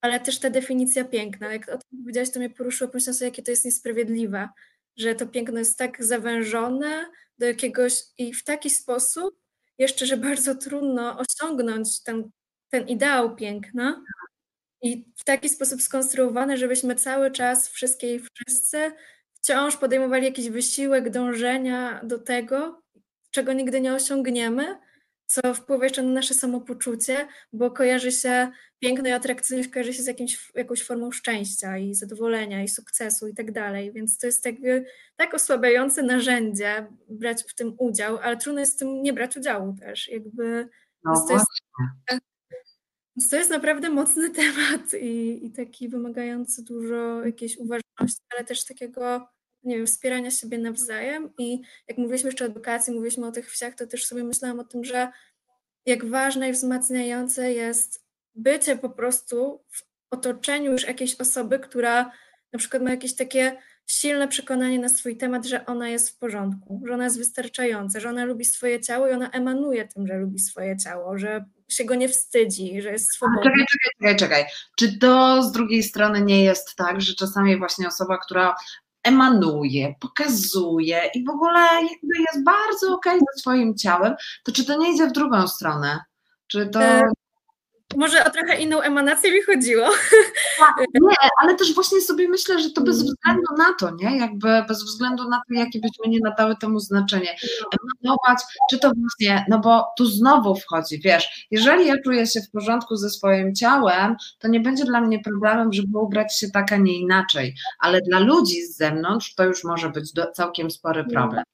Speaker 3: ale też ta definicja piękna, jak o tym powiedziałaś, to mnie poruszyło, pomyślałam sobie, jakie to jest niesprawiedliwe, że to piękno jest tak zawężone do jakiegoś i w taki sposób jeszcze, że bardzo trudno osiągnąć ten ten ideał piękna i w taki sposób skonstruowany, żebyśmy cały czas wszystkie i wszyscy wciąż podejmowali jakiś wysiłek dążenia do tego, czego nigdy nie osiągniemy, co wpływa jeszcze na nasze samopoczucie, bo kojarzy się, piękno i atrakcyjność kojarzy się z jakimś, jakąś formą szczęścia i zadowolenia i sukcesu i tak dalej, więc to jest jakby tak osłabiające narzędzie brać w tym udział, ale trudno jest w tym nie brać udziału też, jakby
Speaker 2: No
Speaker 3: to jest, więc to jest naprawdę mocny temat i, i taki wymagający dużo jakiejś uważności, ale też takiego nie wiem, wspierania siebie nawzajem. I jak mówiliśmy jeszcze o edukacji, mówiliśmy o tych wsiach, to też sobie myślałam o tym, że jak ważne i wzmacniające jest bycie po prostu w otoczeniu już jakiejś osoby, która na przykład ma jakieś takie silne przekonanie na swój temat, że ona jest w porządku, że ona jest wystarczająca, że ona lubi swoje ciało i ona emanuje tym, że lubi swoje ciało, że się go nie wstydzi, że jest swobodna.
Speaker 2: Czekaj, czekaj, czekaj, czekaj. Czy to z drugiej strony nie jest tak, że czasami właśnie osoba, która emanuje, pokazuje i w ogóle jest bardzo okej okay ze swoim ciałem, to czy to nie idzie w drugą stronę? Czy to...
Speaker 3: Może o trochę inną emanację mi chodziło.
Speaker 2: Tak, nie, ale też właśnie sobie myślę, że to bez względu na to, nie? Jakby bez względu na to, jakie byśmy nie nadały temu znaczenie. Emanować, czy to właśnie, no bo tu znowu wchodzi, wiesz, jeżeli ja czuję się w porządku ze swoim ciałem, to nie będzie dla mnie problemem, żeby ubrać się tak, a nie inaczej, ale dla ludzi z zewnątrz to już może być do, całkiem spory problem.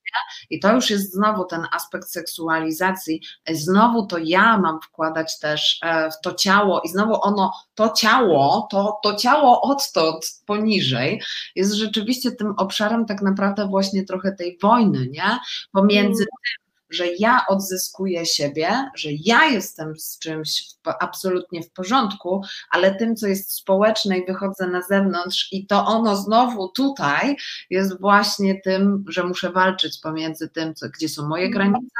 Speaker 2: I to już jest znowu ten aspekt seksualizacji. Znowu to ja mam wkładać też e, w to ciało i znowu ono, to ciało, to, to ciało odtąd poniżej jest rzeczywiście tym obszarem tak naprawdę właśnie trochę tej wojny, nie? Pomiędzy mm. tym, że ja odzyskuję siebie, że ja jestem z czymś absolutnie w porządku, ale tym, co jest społeczne i wychodzę na zewnątrz, i to ono znowu tutaj jest właśnie tym, że muszę walczyć pomiędzy tym, co, gdzie są moje mhm. granice,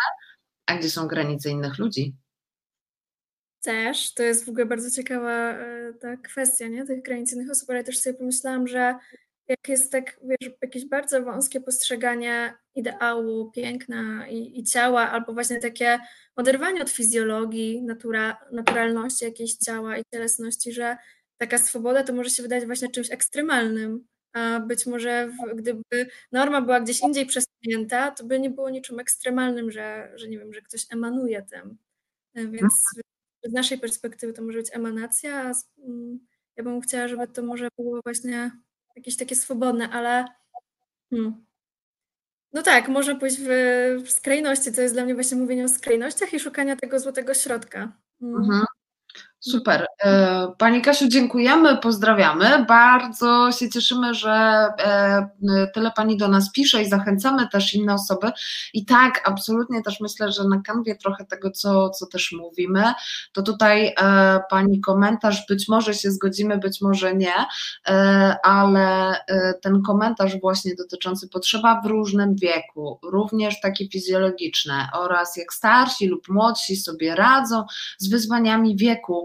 Speaker 2: a gdzie są granice innych ludzi.
Speaker 3: Też, to jest w ogóle bardzo ciekawa e, ta kwestia, nie, tych granic innych osób, ale też sobie pomyślałam, że jak jest tak, wiesz, jakieś bardzo wąskie postrzeganie ideału, piękna i, i ciała, albo właśnie takie oderwanie od fizjologii, natura, naturalności jakiejś ciała i cielesności, że taka swoboda to może się wydać właśnie czymś ekstremalnym, a być może w, gdyby norma była gdzieś indziej przesunięta, to by nie było niczym ekstremalnym, że, że nie wiem, że ktoś emanuje tym. E, więc z naszej perspektywy to może być emanacja, a mm, ja bym chciała, żeby to może było właśnie jakieś takie swobodne, ale hmm. no tak, można pójść w, w skrajności, to jest dla mnie właśnie mówienie o skrajnościach i szukania tego złotego środka. Hmm.
Speaker 2: Mhm. Super. E, Pani Kasiu, dziękujemy, pozdrawiamy. Bardzo się cieszymy, że e, tyle Pani do nas pisze i zachęcamy też inne osoby. I tak, absolutnie też myślę, że na kanwie trochę tego, co, co też mówimy, to tutaj e, Pani komentarz, być może się zgodzimy, być może nie, ale ten komentarz właśnie dotyczący potrzeba w różnym wieku, również takie fizjologiczne oraz jak starsi lub młodsi sobie radzą z wyzwaniami wieku,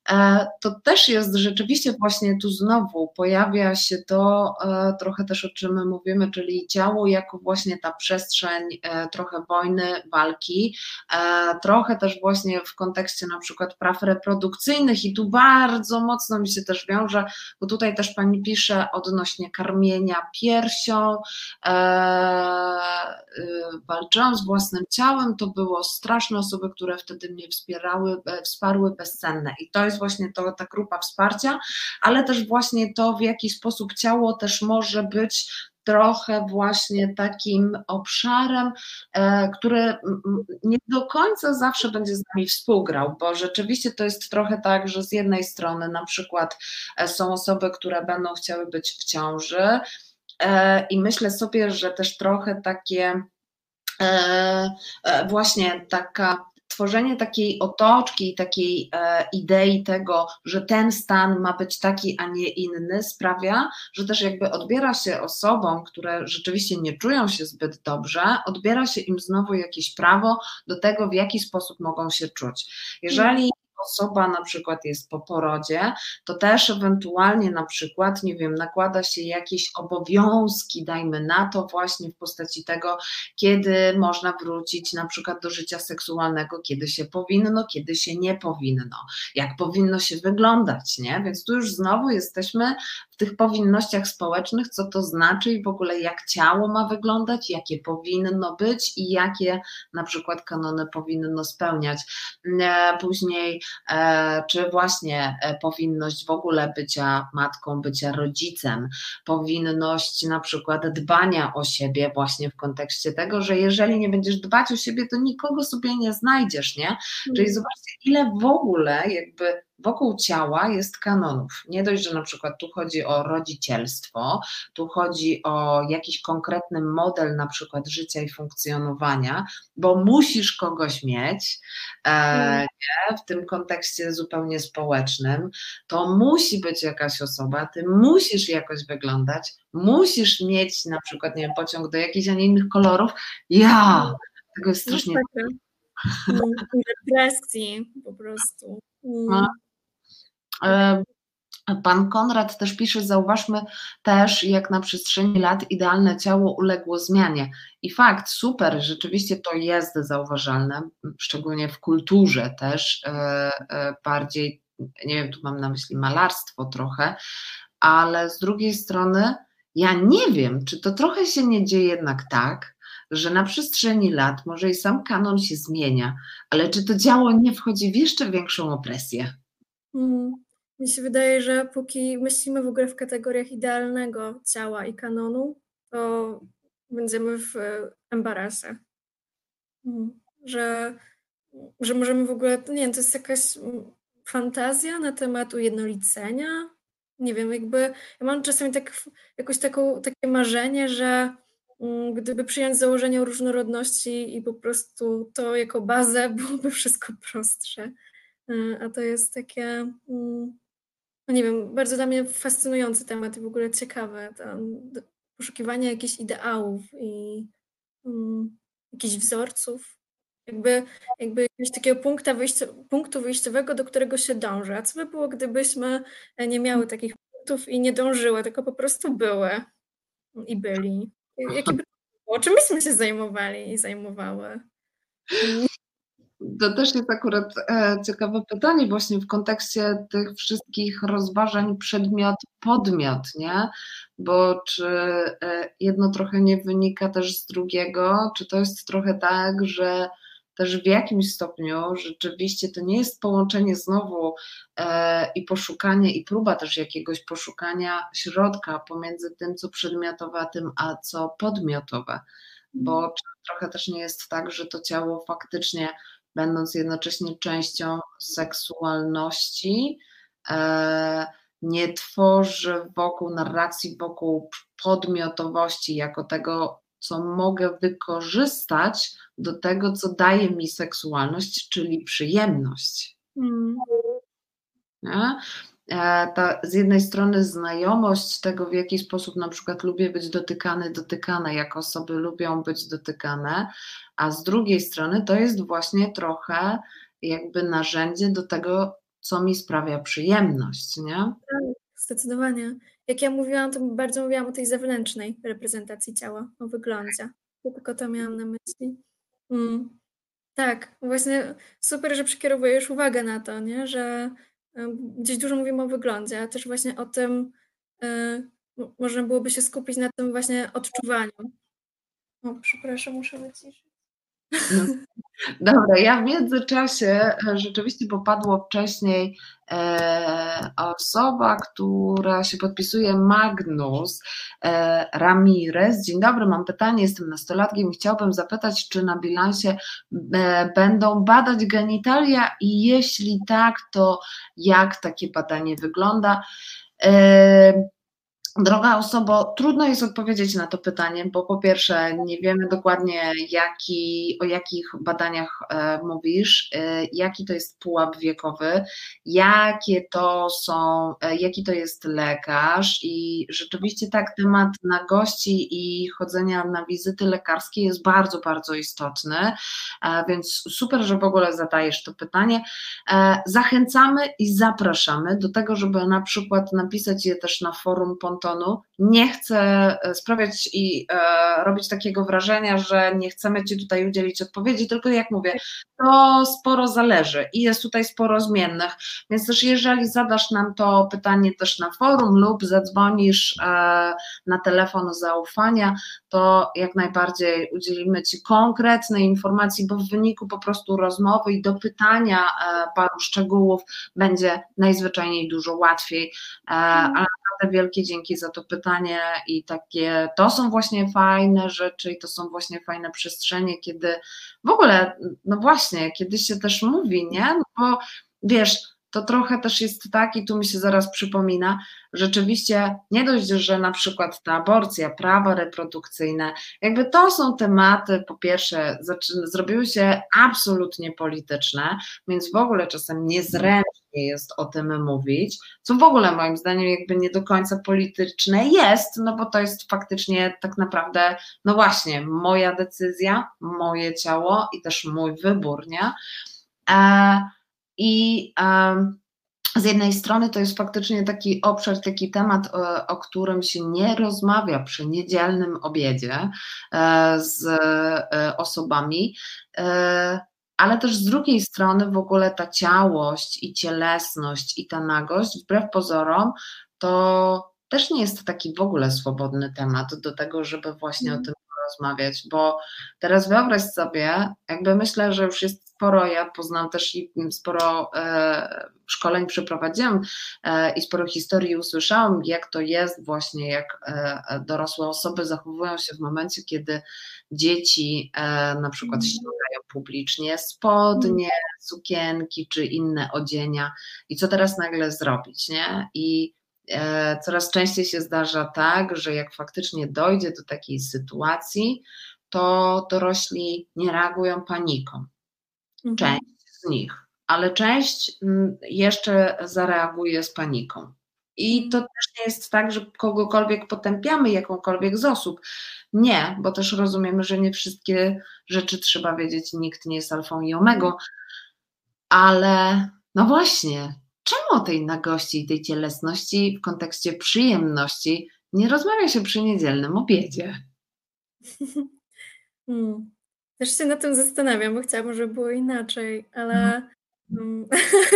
Speaker 2: to też jest rzeczywiście właśnie tu znowu pojawia się to e, trochę też o czym my mówimy, czyli ciało jako właśnie ta przestrzeń e, trochę wojny, walki, trochę też właśnie w kontekście na przykład praw reprodukcyjnych i tu bardzo mocno mi się też wiąże, bo tutaj też pani pisze odnośnie karmienia piersią, walczyłam z własnym ciałem, to było straszne osoby, które wtedy mnie wspierały, wsparły bezcenne. I to jest właśnie to, ta grupa wsparcia, ale też właśnie to, w jaki sposób ciało też może być trochę właśnie takim obszarem, e, który nie do końca zawsze będzie z nami współgrał, bo rzeczywiście to jest trochę tak, że z jednej strony na przykład e, są osoby, które będą chciały być w ciąży e, i myślę sobie, że też trochę takie właśnie taka tworzenie takiej otoczki, takiej e, idei tego, że ten stan ma być taki, a nie inny, sprawia, że też jakby odbiera się osobom, które rzeczywiście nie czują się zbyt dobrze, odbiera się im znowu jakieś prawo do tego, w jaki sposób mogą się czuć. Jeżeli osoba na przykład jest po porodzie, to też ewentualnie na przykład, nie wiem, nakłada się jakieś obowiązki, dajmy na to właśnie w postaci tego, kiedy można wrócić na przykład do życia seksualnego, kiedy się powinno, kiedy się nie powinno, jak powinno się wyglądać, nie? Więc tu już znowu jesteśmy tych powinnościach społecznych, co to znaczy i w ogóle jak ciało ma wyglądać, jakie powinno być i jakie na przykład kanony powinno spełniać. E, później, e, czy właśnie e, powinność w ogóle bycia matką, bycia rodzicem, powinność na przykład dbania o siebie właśnie w kontekście tego, że jeżeli nie będziesz dbać o siebie, to nikogo sobie nie znajdziesz, nie? Czyli
Speaker 3: Mhm.
Speaker 2: zobaczcie, ile w ogóle jakby wokół ciała jest kanonów. Nie dość, że na przykład tu chodzi o rodzicielstwo, tu chodzi o jakiś konkretny model na przykład życia i funkcjonowania, bo musisz kogoś mieć, e,
Speaker 3: Mm.
Speaker 2: w tym kontekście zupełnie społecznym, to musi być jakaś osoba, ty musisz jakoś wyglądać, musisz mieć na przykład, nie wiem, pociąg do jakichś, a nie innych kolorów. Ja! Tego jest strasznie.
Speaker 3: Mm, i Depresji po prostu. Mm.
Speaker 2: No. E, Pan Konrad też pisze, zauważmy też, jak na przestrzeni lat idealne ciało uległo zmianie. I fakt, super, rzeczywiście to jest zauważalne, szczególnie w kulturze też e, e, bardziej, nie wiem, tu mam na myśli malarstwo trochę, ale z drugiej strony ja nie wiem, czy to trochę się nie dzieje jednak tak, że na przestrzeni lat może i sam kanon się zmienia, ale czy to ciało nie wchodzi w jeszcze większą opresję?
Speaker 3: Mm. Mi się wydaje, że póki myślimy w ogóle w kategoriach idealnego ciała i kanonu, to będziemy w e, embarasie. Mm. Że, że możemy w ogóle, nie wiem, to jest jakaś mm, fantazja na temat ujednolicenia. Nie wiem, jakby ja mam czasami tak, jakoś taką, takie marzenie, że mm, gdyby przyjąć założenie o różnorodności i po prostu to jako bazę, byłoby wszystko prostsze. E, A to jest takie, mm, no nie wiem, bardzo dla mnie fascynujący temat i w ogóle ciekawe. Poszukiwanie jakichś ideałów i mm, jakichś wzorców. Jakby, jakby jakiegoś takiego punkta wyjścia, punktu wyjściowego, do którego się dąży. A co by było, gdybyśmy e, nie miały takich punktów i nie dążyły, tylko po prostu były i byli? Jakie by było? Czym byśmy się zajmowali i zajmowały?
Speaker 2: To też jest akurat e, ciekawe pytanie właśnie w kontekście tych wszystkich rozważań przedmiot-podmiot, nie? Bo czy e, jedno trochę nie wynika też z drugiego, czy to jest trochę tak, że też w jakimś stopniu rzeczywiście to nie jest połączenie znowu e, i poszukanie i próba też jakiegoś poszukania środka pomiędzy tym, co przedmiotowe, a tym, a co podmiotowe. Bo czy trochę też nie jest tak, że to ciało faktycznie będąc jednocześnie częścią seksualności, e, nie tworzy wokół narracji, wokół podmiotowości, jako tego, co mogę wykorzystać do tego, co daje mi seksualność, czyli przyjemność.
Speaker 3: mm,
Speaker 2: Ta, z jednej strony znajomość tego, w jaki sposób na przykład lubię być dotykany, dotykane, jak osoby lubią być dotykane, a z drugiej strony to jest właśnie trochę jakby narzędzie do tego, co mi sprawia przyjemność, nie?
Speaker 3: Zdecydowanie. Jak ja mówiłam, to bardzo mówiłam o tej zewnętrznej reprezentacji ciała, o wyglądzie. Tylko to miałam na myśli. Mm. Tak, właśnie super, że przekierowujesz uwagę na to, nie? że gdzieś dużo mówimy o wyglądzie, a też właśnie o tym, m- można byłoby się skupić na tym właśnie odczuwaniu. O, przepraszam, muszę wyciszyć.
Speaker 2: No. Dobra, ja w międzyczasie e, rzeczywiście popadło wcześniej e, osoba, która się podpisuje Magnus e, Ramirez. Dzień dobry, mam pytanie, jestem nastolatkiem i chciałbym zapytać, czy na bilansie e, będą badać genitalia i jeśli tak, to jak takie badanie wygląda? E, Droga osobo, trudno jest odpowiedzieć na to pytanie, bo po pierwsze nie wiemy dokładnie, jaki, o jakich badaniach e, mówisz, e, jaki to jest pułap wiekowy, jakie to są, e, jaki to jest lekarz i rzeczywiście tak temat nagości i chodzenia na wizyty lekarskie jest bardzo, bardzo istotny, e, więc super, że w ogóle zadajesz to pytanie. E, zachęcamy i zapraszamy do tego, żeby na przykład napisać je też na forum Pontonu. Nie chcę e, sprawiać i e, robić takiego wrażenia, że nie chcemy Ci tutaj udzielić odpowiedzi, tylko jak mówię, to sporo zależy i jest tutaj sporo zmiennych, więc też jeżeli zadasz nam to pytanie też na forum lub zadzwonisz e, na telefon zaufania, to jak najbardziej udzielimy Ci konkretnej informacji, bo w wyniku po prostu rozmowy i dopytania e, paru szczegółów będzie najzwyczajniej dużo łatwiej, e, ale naprawdę wielkie dzięki za to pytanie i takie, to są właśnie fajne rzeczy i to są właśnie fajne przestrzenie, kiedy w ogóle, no właśnie, kiedy się też mówi, nie, no bo wiesz, to trochę też jest tak, i tu mi się zaraz przypomina, rzeczywiście nie dość, że na przykład ta aborcja, prawa reprodukcyjne, jakby to są tematy, po pierwsze, zrobiły się absolutnie polityczne, więc w ogóle czasem niezręcznie jest o tym mówić, co w ogóle moim zdaniem jakby nie do końca polityczne jest, no bo to jest faktycznie tak naprawdę, no właśnie, moja decyzja, moje ciało i też mój wybór, nie? E, I z jednej strony to jest faktycznie taki obszar, taki temat, o, o, którym się nie rozmawia przy niedzielnym obiedzie e, z e, osobami, e, ale też z drugiej strony w ogóle ta ciałość i cielesność i ta nagość, wbrew pozorom, to też nie jest taki w ogóle swobodny temat do tego, żeby właśnie o mhm. tym rozmawiać, bo teraz wyobraź sobie, jakby myślę, że już jest sporo, ja poznam też i sporo e, szkoleń przeprowadziłam e, i sporo historii usłyszałam, jak to jest właśnie, jak e, dorosłe osoby zachowują się w momencie, kiedy dzieci e, na przykład mhm. ściągają publicznie spodnie, sukienki czy inne odzienia i co teraz nagle zrobić, nie? I coraz częściej się zdarza tak, że jak faktycznie dojdzie do takiej sytuacji, to dorośli nie reagują paniką. Mhm. Część z nich, ale część mm, jeszcze zareaguje z paniką. I to też nie jest tak, że kogokolwiek potępiamy, jakąkolwiek z osób. Nie, bo też rozumiemy, że nie wszystkie rzeczy trzeba wiedzieć, nikt nie jest alfą i omegą, ale no właśnie, czemu o tej nagości i tej cielesności w kontekście przyjemności nie rozmawia się przy niedzielnym obiedzie?
Speaker 3: Hmm. Też się nad tym zastanawiam, bo chciałabym, żeby było inaczej, ale mhm. mm,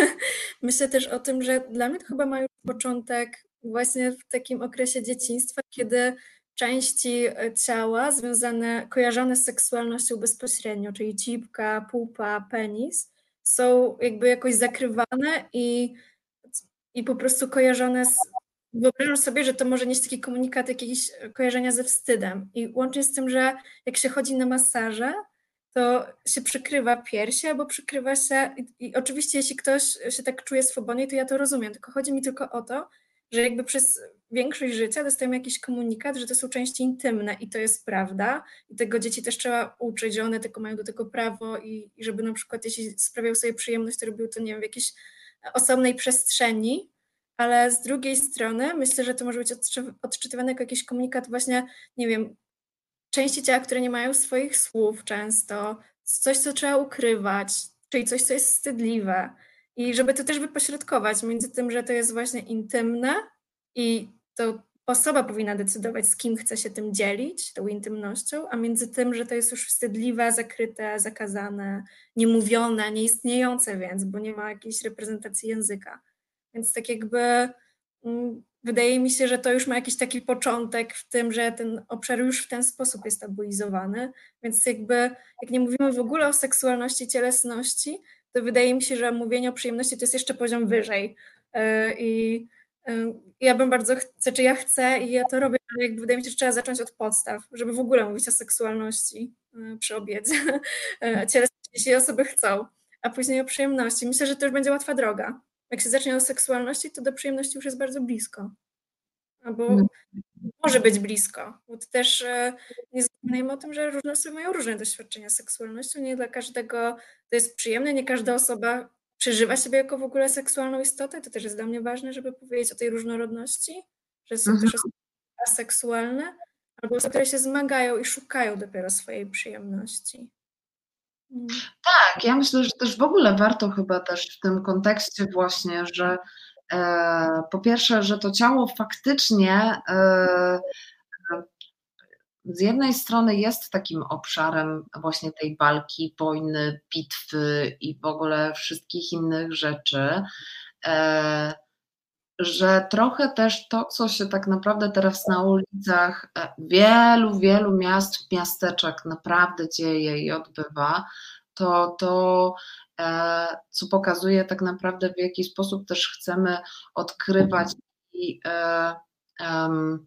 Speaker 3: myślę też o tym, że dla mnie to chyba ma już początek właśnie w takim okresie dzieciństwa, kiedy części e, ciała związane, kojarzone z seksualnością bezpośrednio, czyli cipka, pupa, penis, są jakby jakoś zakrywane i, i po prostu kojarzone z. Wyobrażam sobie, że to może nieść taki komunikat jakiegoś kojarzenia ze wstydem. I łącznie z tym, że jak się chodzi na masaże, to się przykrywa piersi albo przykrywa się. I, I, oczywiście, jeśli ktoś się tak czuje swobodnie, to ja to rozumiem. Tylko chodzi mi tylko o to, że jakby przez większość życia dostajemy jakiś komunikat, że to są części intymne i to jest prawda. I tego dzieci też trzeba uczyć, one tylko mają do tego prawo i, i żeby na przykład jeśli sprawiał sobie przyjemność, to robił to, nie wiem, w jakiejś osobnej przestrzeni, ale z drugiej strony myślę, że to może być odczytywane jako jakiś komunikat właśnie, nie wiem, części ciała, które nie mają swoich słów często, coś, co trzeba ukrywać, czyli coś, co jest wstydliwe. I żeby to też wypośrodkować między tym, że to jest właśnie intymne i to osoba powinna decydować, z kim chce się tym dzielić, tą intymnością, a między tym, że to jest już wstydliwe, zakryte, zakazane, niemówione, nieistniejące więc, bo nie ma jakiejś reprezentacji języka. Więc tak jakby mm, wydaje mi się, że to już ma jakiś taki początek w tym, że ten obszar już w ten sposób jest tabuizowany, więc jakby jak nie mówimy w ogóle o seksualności, cielesności, to wydaje mi się, że mówienie o przyjemności to jest jeszcze poziom wyżej. E, I e, ja bym bardzo chcę, czy ja chcę i ja to robię, ale jakby wydaje mi się, że trzeba zacząć od podstaw, żeby w ogóle mówić o seksualności e, przy obiedzie. Cielesności, jeśli osoby chcą, a później o przyjemności. Myślę, że to już będzie łatwa droga. Jak się zacznie od seksualności, to do przyjemności już jest bardzo blisko. albo mm. może być blisko. Bo to też e, nie zapominajmy o tym, że różne osoby mają różne doświadczenia z seksualnością. Nie dla każdego to jest przyjemne, nie każda osoba przeżywa siebie jako w ogóle seksualną istotę. To też jest dla mnie ważne, żeby powiedzieć o tej różnorodności, że są mhm. też osoby aseksualne, albo osoby, które się zmagają i szukają dopiero swojej przyjemności.
Speaker 2: Mm. Tak, ja myślę, że też w ogóle warto chyba też w tym kontekście właśnie, że e, po pierwsze, że to ciało faktycznie e, z jednej strony jest takim obszarem właśnie tej walki, wojny, bitwy i w ogóle wszystkich innych rzeczy, e, że trochę też to, co się tak naprawdę teraz na ulicach e, wielu, wielu miast, miasteczek naprawdę dzieje i odbywa, to, to e, co pokazuje tak naprawdę w jaki sposób też chcemy odkrywać i um,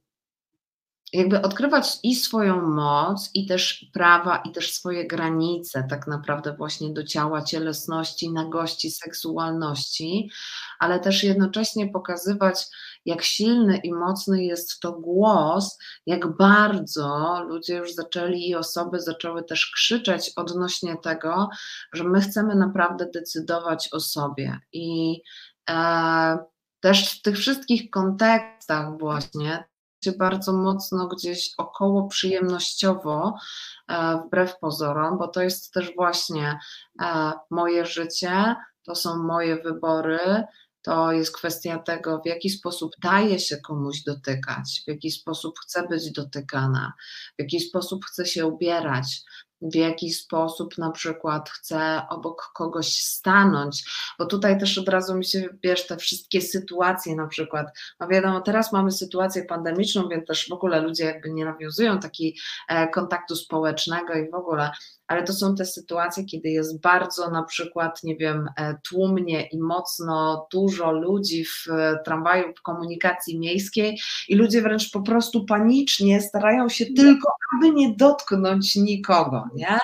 Speaker 2: jakby odkrywać i swoją moc, i też prawa, i też swoje granice, tak naprawdę właśnie do ciała, cielesności, nagości, seksualności, ale też jednocześnie pokazywać, jak silny i mocny jest to głos, jak bardzo ludzie już zaczęli i osoby zaczęły też krzyczeć odnośnie tego, że my chcemy naprawdę decydować o sobie. I e, też w tych wszystkich kontekstach właśnie bardzo mocno gdzieś około przyjemnościowo, e, wbrew pozorom, bo to jest też właśnie e, moje życie, to są moje wybory, to jest kwestia tego, w jaki sposób daje się komuś dotykać, w jaki sposób chce być dotykana, w jaki sposób chce się ubierać, w jaki sposób na przykład chcę obok kogoś stanąć, bo tutaj też od razu mi się, wiesz, te wszystkie sytuacje na przykład, no wiadomo, teraz mamy sytuację pandemiczną, więc też w ogóle ludzie jakby nie nawiązują takiego e, kontaktu społecznego i w ogóle, ale to są te sytuacje, kiedy jest bardzo na przykład, nie wiem, e, tłumnie i mocno dużo ludzi w e, tramwaju, w komunikacji miejskiej i ludzie wręcz po prostu panicznie starają się tylko, aby nie dotknąć nikogo, nie?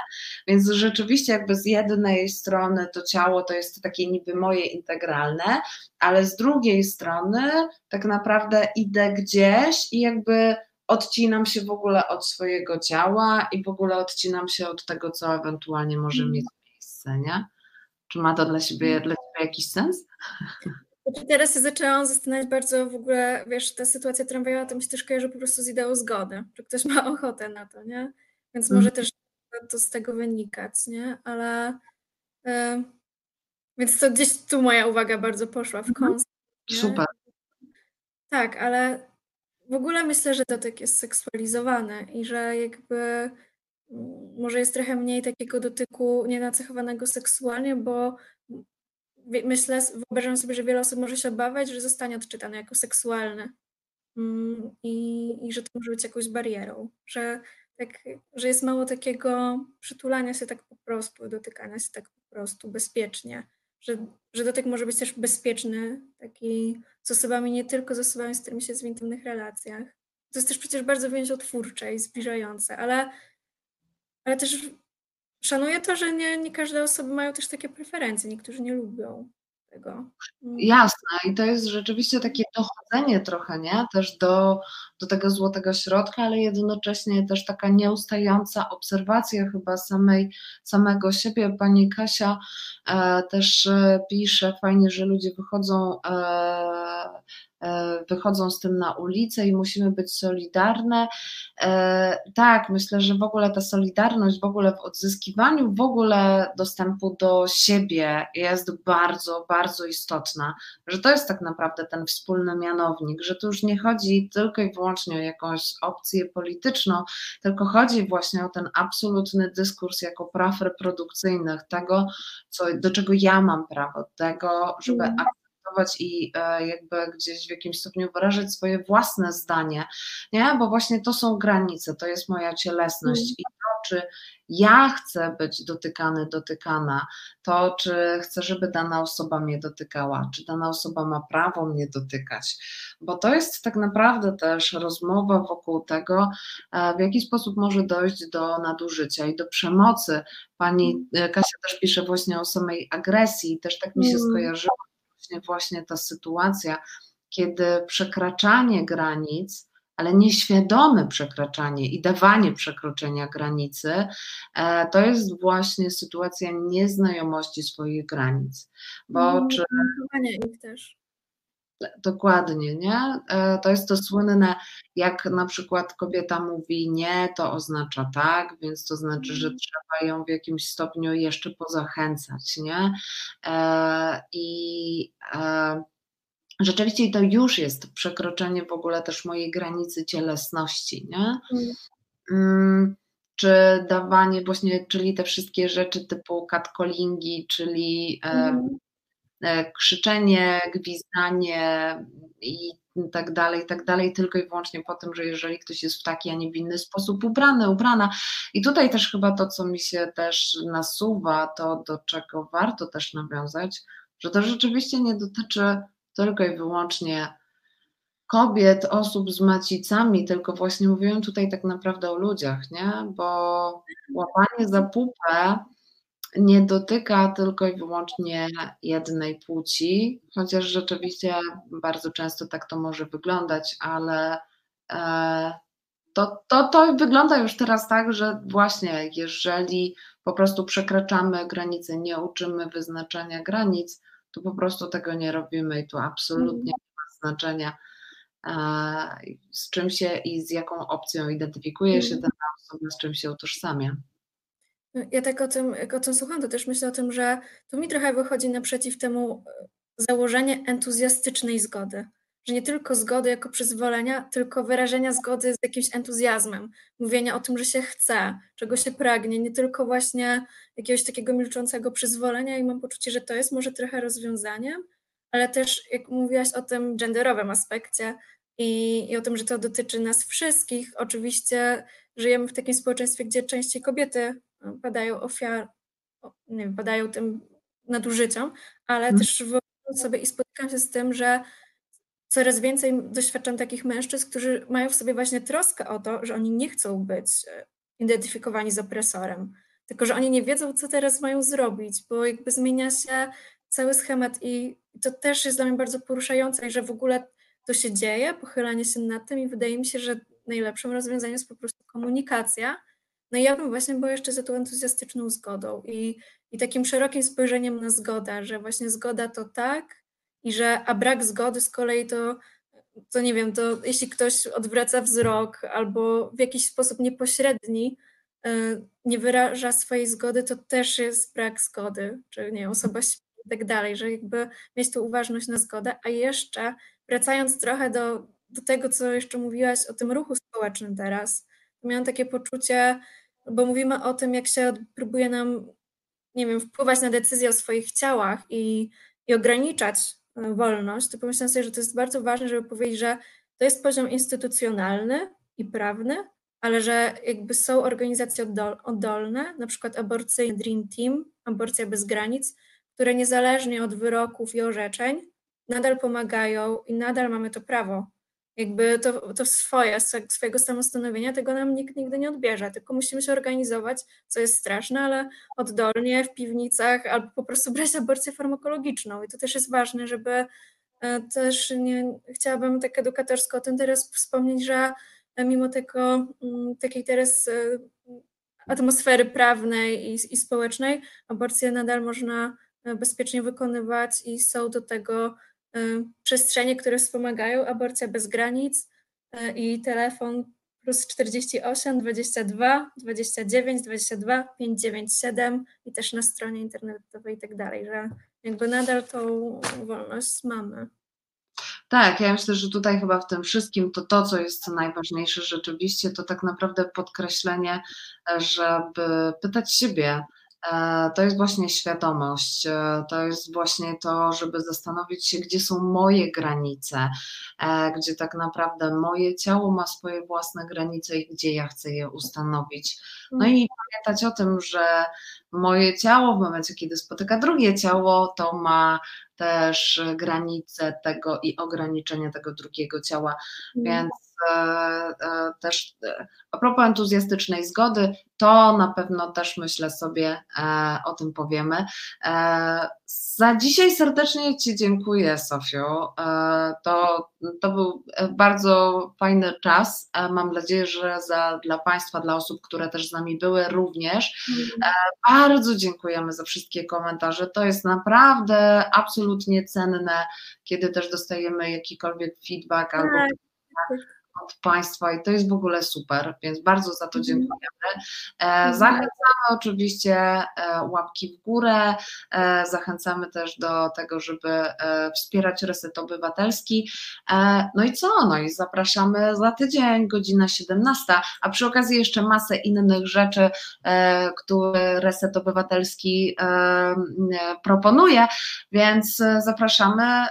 Speaker 2: Więc rzeczywiście jakby z jednej strony to ciało to jest takie niby moje integralne, ale z drugiej strony tak naprawdę idę gdzieś i jakby odcinam się w ogóle od swojego ciała i w ogóle odcinam się od tego, co ewentualnie może mm. mieć miejsce, nie? Czy ma to dla siebie, mm. dla ciebie jakiś sens?
Speaker 3: Znaczy, teraz się zaczęłam zastanawiać bardzo w ogóle, wiesz, ta sytuacja tramwajowa to mi się też kojarzy po prostu z ideą zgody, że ktoś ma ochotę na to, nie? Więc może mm. też to z tego wynikać, nie? Ale yy, więc to gdzieś tu moja uwaga bardzo poszła w
Speaker 2: mhm. kąs. Super.
Speaker 3: Tak, ale w ogóle myślę, że dotyk jest seksualizowany i że jakby mm, może jest trochę mniej takiego dotyku nienacechowanego seksualnie, bo myślę, wyobrażam sobie, że wiele osób może się obawiać, że zostanie odczytane jako seksualne. Mm, i, i że to może być jakąś barierą, że, tak, że jest mało takiego przytulania się tak po prostu, dotykania się tak po prostu bezpiecznie że, że dotyk może być też bezpieczny, taki z osobami, nie tylko z osobami, z którymi się jest w intymnych relacjach. To jest też przecież bardzo więziotwórcze i zbliżające, ale, ale też szanuję to, że nie, nie każde osoby mają też takie preferencje, niektórzy nie lubią tego.
Speaker 2: Mm. Jasne, i to jest rzeczywiście takie dochodzenie trochę, nie? Też do, do tego złotego środka, ale jednocześnie też taka nieustająca obserwacja chyba samej, samego siebie. Pani Kasia e, też e, pisze, fajnie, że ludzie wychodzą e, wychodzą z tym na ulicę i musimy być solidarne. E, tak, myślę, że w ogóle ta solidarność, w ogóle w odzyskiwaniu w ogóle dostępu do siebie jest bardzo, bardzo istotna, że to jest tak naprawdę ten wspólny mianownik, że tu już nie chodzi tylko i wyłącznie o jakąś opcję polityczną, tylko chodzi właśnie o ten absolutny dyskurs jako praw reprodukcyjnych, tego, co, do czego ja mam prawo, tego, żeby i e, jakby gdzieś w jakimś stopniu wyrażać swoje własne zdanie, nie? bo właśnie to są granice, to jest moja cielesność mm. i to, czy ja chcę być dotykany, dotykana, to czy chcę, żeby dana osoba mnie dotykała, czy dana osoba ma prawo mnie dotykać, bo to jest tak naprawdę też rozmowa wokół tego, e, w jaki sposób może dojść do nadużycia i do przemocy. Pani e, Kasia też pisze właśnie o samej agresji, też tak mi się mm. skojarzyło właśnie, właśnie ta sytuacja, kiedy przekraczanie granic, ale nieświadome przekraczanie i dawanie przekroczenia granicy, e, to jest właśnie sytuacja nieznajomości swoich granic. Bo
Speaker 3: No,
Speaker 2: czy
Speaker 3: ich też.
Speaker 2: Dokładnie, nie? E, to jest to słynne, jak na przykład kobieta mówi nie, to oznacza tak, więc to znaczy, że
Speaker 3: Mhm.
Speaker 2: trzeba ją w jakimś stopniu jeszcze pozachęcać, nie? E, I e, rzeczywiście to już jest przekroczenie w ogóle też mojej granicy cielesności, nie?
Speaker 3: Mm.
Speaker 2: Mm, Czy dawanie właśnie, czyli te wszystkie rzeczy typu catcallingi, czyli
Speaker 3: Mhm.
Speaker 2: e, krzyczenie, gwizdanie i tak dalej, tak dalej, tylko i wyłącznie po tym, że jeżeli ktoś jest w taki, a nie w inny sposób ubrany, ubrana. I tutaj też chyba to, co mi się też nasuwa, to do czego warto też nawiązać, że to rzeczywiście nie dotyczy tylko i wyłącznie kobiet, osób z macicami, tylko właśnie mówiłem tutaj tak naprawdę o ludziach, nie? Bo łapanie za pupę nie dotyka tylko i wyłącznie jednej płci, chociaż rzeczywiście bardzo często tak to może wyglądać, ale e, to, to, to wygląda już teraz tak, że właśnie jeżeli po prostu przekraczamy granice, nie uczymy wyznaczania granic, to po prostu tego nie robimy i tu absolutnie nie ma znaczenia, e, z czym się i z jaką opcją identyfikuje się dana osoba, z czym się utożsamia.
Speaker 3: Ja tak o tym, jak o tym słucham, to też myślę o tym, że to mi trochę wychodzi naprzeciw temu e, założenie entuzjastycznej zgody. Że nie tylko zgody jako przyzwolenia, tylko wyrażenia zgody z jakimś entuzjazmem, mówienia o tym, że się chce, czego się pragnie, nie tylko właśnie jakiegoś takiego milczącego przyzwolenia i mam poczucie, że to jest może trochę rozwiązaniem, ale też jak mówiłaś o tym genderowym aspekcie i, i o tym, że to dotyczy nas wszystkich, oczywiście żyjemy w takim społeczeństwie, gdzie częściej kobiety padają ofiar, nie wiem, padają tym nadużyciom, ale
Speaker 2: Mhm.
Speaker 3: też wyobrażam sobie i spotykam się z tym, że coraz więcej doświadczam takich mężczyzn, którzy mają w sobie właśnie troskę o to, że oni nie chcą być e, identyfikowani z opresorem, tylko że oni nie wiedzą, co teraz mają zrobić, bo jakby zmienia się cały schemat i to też jest dla mnie bardzo poruszające, i że w ogóle to się dzieje, pochylanie się nad tym i wydaje mi się, że najlepszym rozwiązaniem jest po prostu komunikacja. No ja bym właśnie była jeszcze za tą entuzjastyczną zgodą i, i takim szerokim spojrzeniem na zgodę, że właśnie zgoda to tak, i że, a brak zgody z kolei to, to nie wiem, to jeśli ktoś odwraca wzrok albo w jakiś sposób niepośredni y, nie wyraża swojej zgody, to też jest brak zgody, czy nie, osoba i tak dalej, że jakby mieć tu uważność na zgodę, a jeszcze wracając trochę do, do tego, co jeszcze mówiłaś o tym ruchu społecznym teraz, miałam takie poczucie, bo mówimy o tym, jak się próbuje nam, nie wiem, wpływać na decyzje o swoich ciałach i, i ograniczać e, wolność, to pomyślałam sobie, że to jest bardzo ważne, żeby powiedzieć, że to jest poziom instytucjonalny i prawny, ale że jakby są organizacje oddol, oddolne, na przykład aborcyjny Dream Team, Aborcja bez granic, które niezależnie od wyroków i orzeczeń nadal pomagają i nadal mamy to prawo. Jakby to, to swoje, swojego samostanowienia, tego nam nikt nigdy nie odbierze, tylko musimy się organizować, co jest straszne, ale oddolnie, w piwnicach, albo po prostu brać aborcję farmakologiczną. I to też jest ważne, żeby e, też nie, chciałabym tak edukatorsko o tym teraz wspomnieć, że mimo tego, mm, takiej teraz e, atmosfery prawnej i, i społecznej, aborcję nadal można e, bezpiecznie wykonywać i są do tego przestrzenie, które wspomagają aborcja bez granic i telefon plus 48 22 29 22 597 i też na stronie internetowej i tak dalej, że jakby nadal tą wolność mamy.
Speaker 2: Tak, ja myślę, że tutaj chyba w tym wszystkim to to, co jest najważniejsze rzeczywiście, to tak naprawdę podkreślenie, żeby pytać siebie, E, to jest właśnie świadomość, e, to jest właśnie to, żeby zastanowić się, gdzie są moje granice, e, gdzie tak naprawdę moje ciało ma swoje własne granice i gdzie ja chcę je ustanowić. No i pamiętać o tym, że moje ciało w momencie, kiedy spotyka drugie ciało, to ma też granice tego i ograniczenie tego drugiego ciała, więc e, e, też e, a propos entuzjastycznej zgody, to na pewno też myślę sobie e, o tym powiemy. E, za dzisiaj serdecznie Ci dziękuję, Sofio. E, to, to był bardzo fajny czas. E, mam nadzieję, że za, dla Państwa, dla osób, które też z nami były, również. E, bardzo dziękujemy za wszystkie komentarze. To jest naprawdę absolutnie cenne, kiedy też dostajemy jakikolwiek feedback albo
Speaker 3: Tak.
Speaker 2: Od Państwa i to jest w ogóle super, więc bardzo za to
Speaker 3: Mhm.
Speaker 2: dziękujemy. E, Zachęcamy oczywiście e, łapki w górę, e, zachęcamy też do tego, żeby wspierać Reset Obywatelski. No i co? No i zapraszamy za tydzień, godzina 17, a przy okazji jeszcze masę innych rzeczy, które Reset Obywatelski proponuje, więc zapraszamy.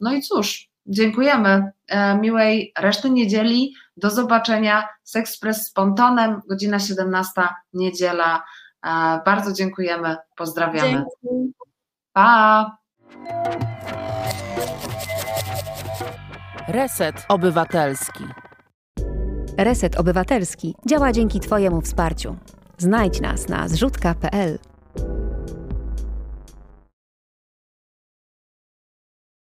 Speaker 2: No i cóż, dziękujemy. E, Miłej reszty niedzieli. Do zobaczenia. Sexpress z Pontonem, godzina 17, niedziela. E, Bardzo dziękujemy. Pozdrawiamy.
Speaker 3: Dzięki.
Speaker 2: Pa!
Speaker 1: Reset Obywatelski.
Speaker 4: Reset Obywatelski działa dzięki Twojemu wsparciu. Znajdź nas na zrzutka.pl.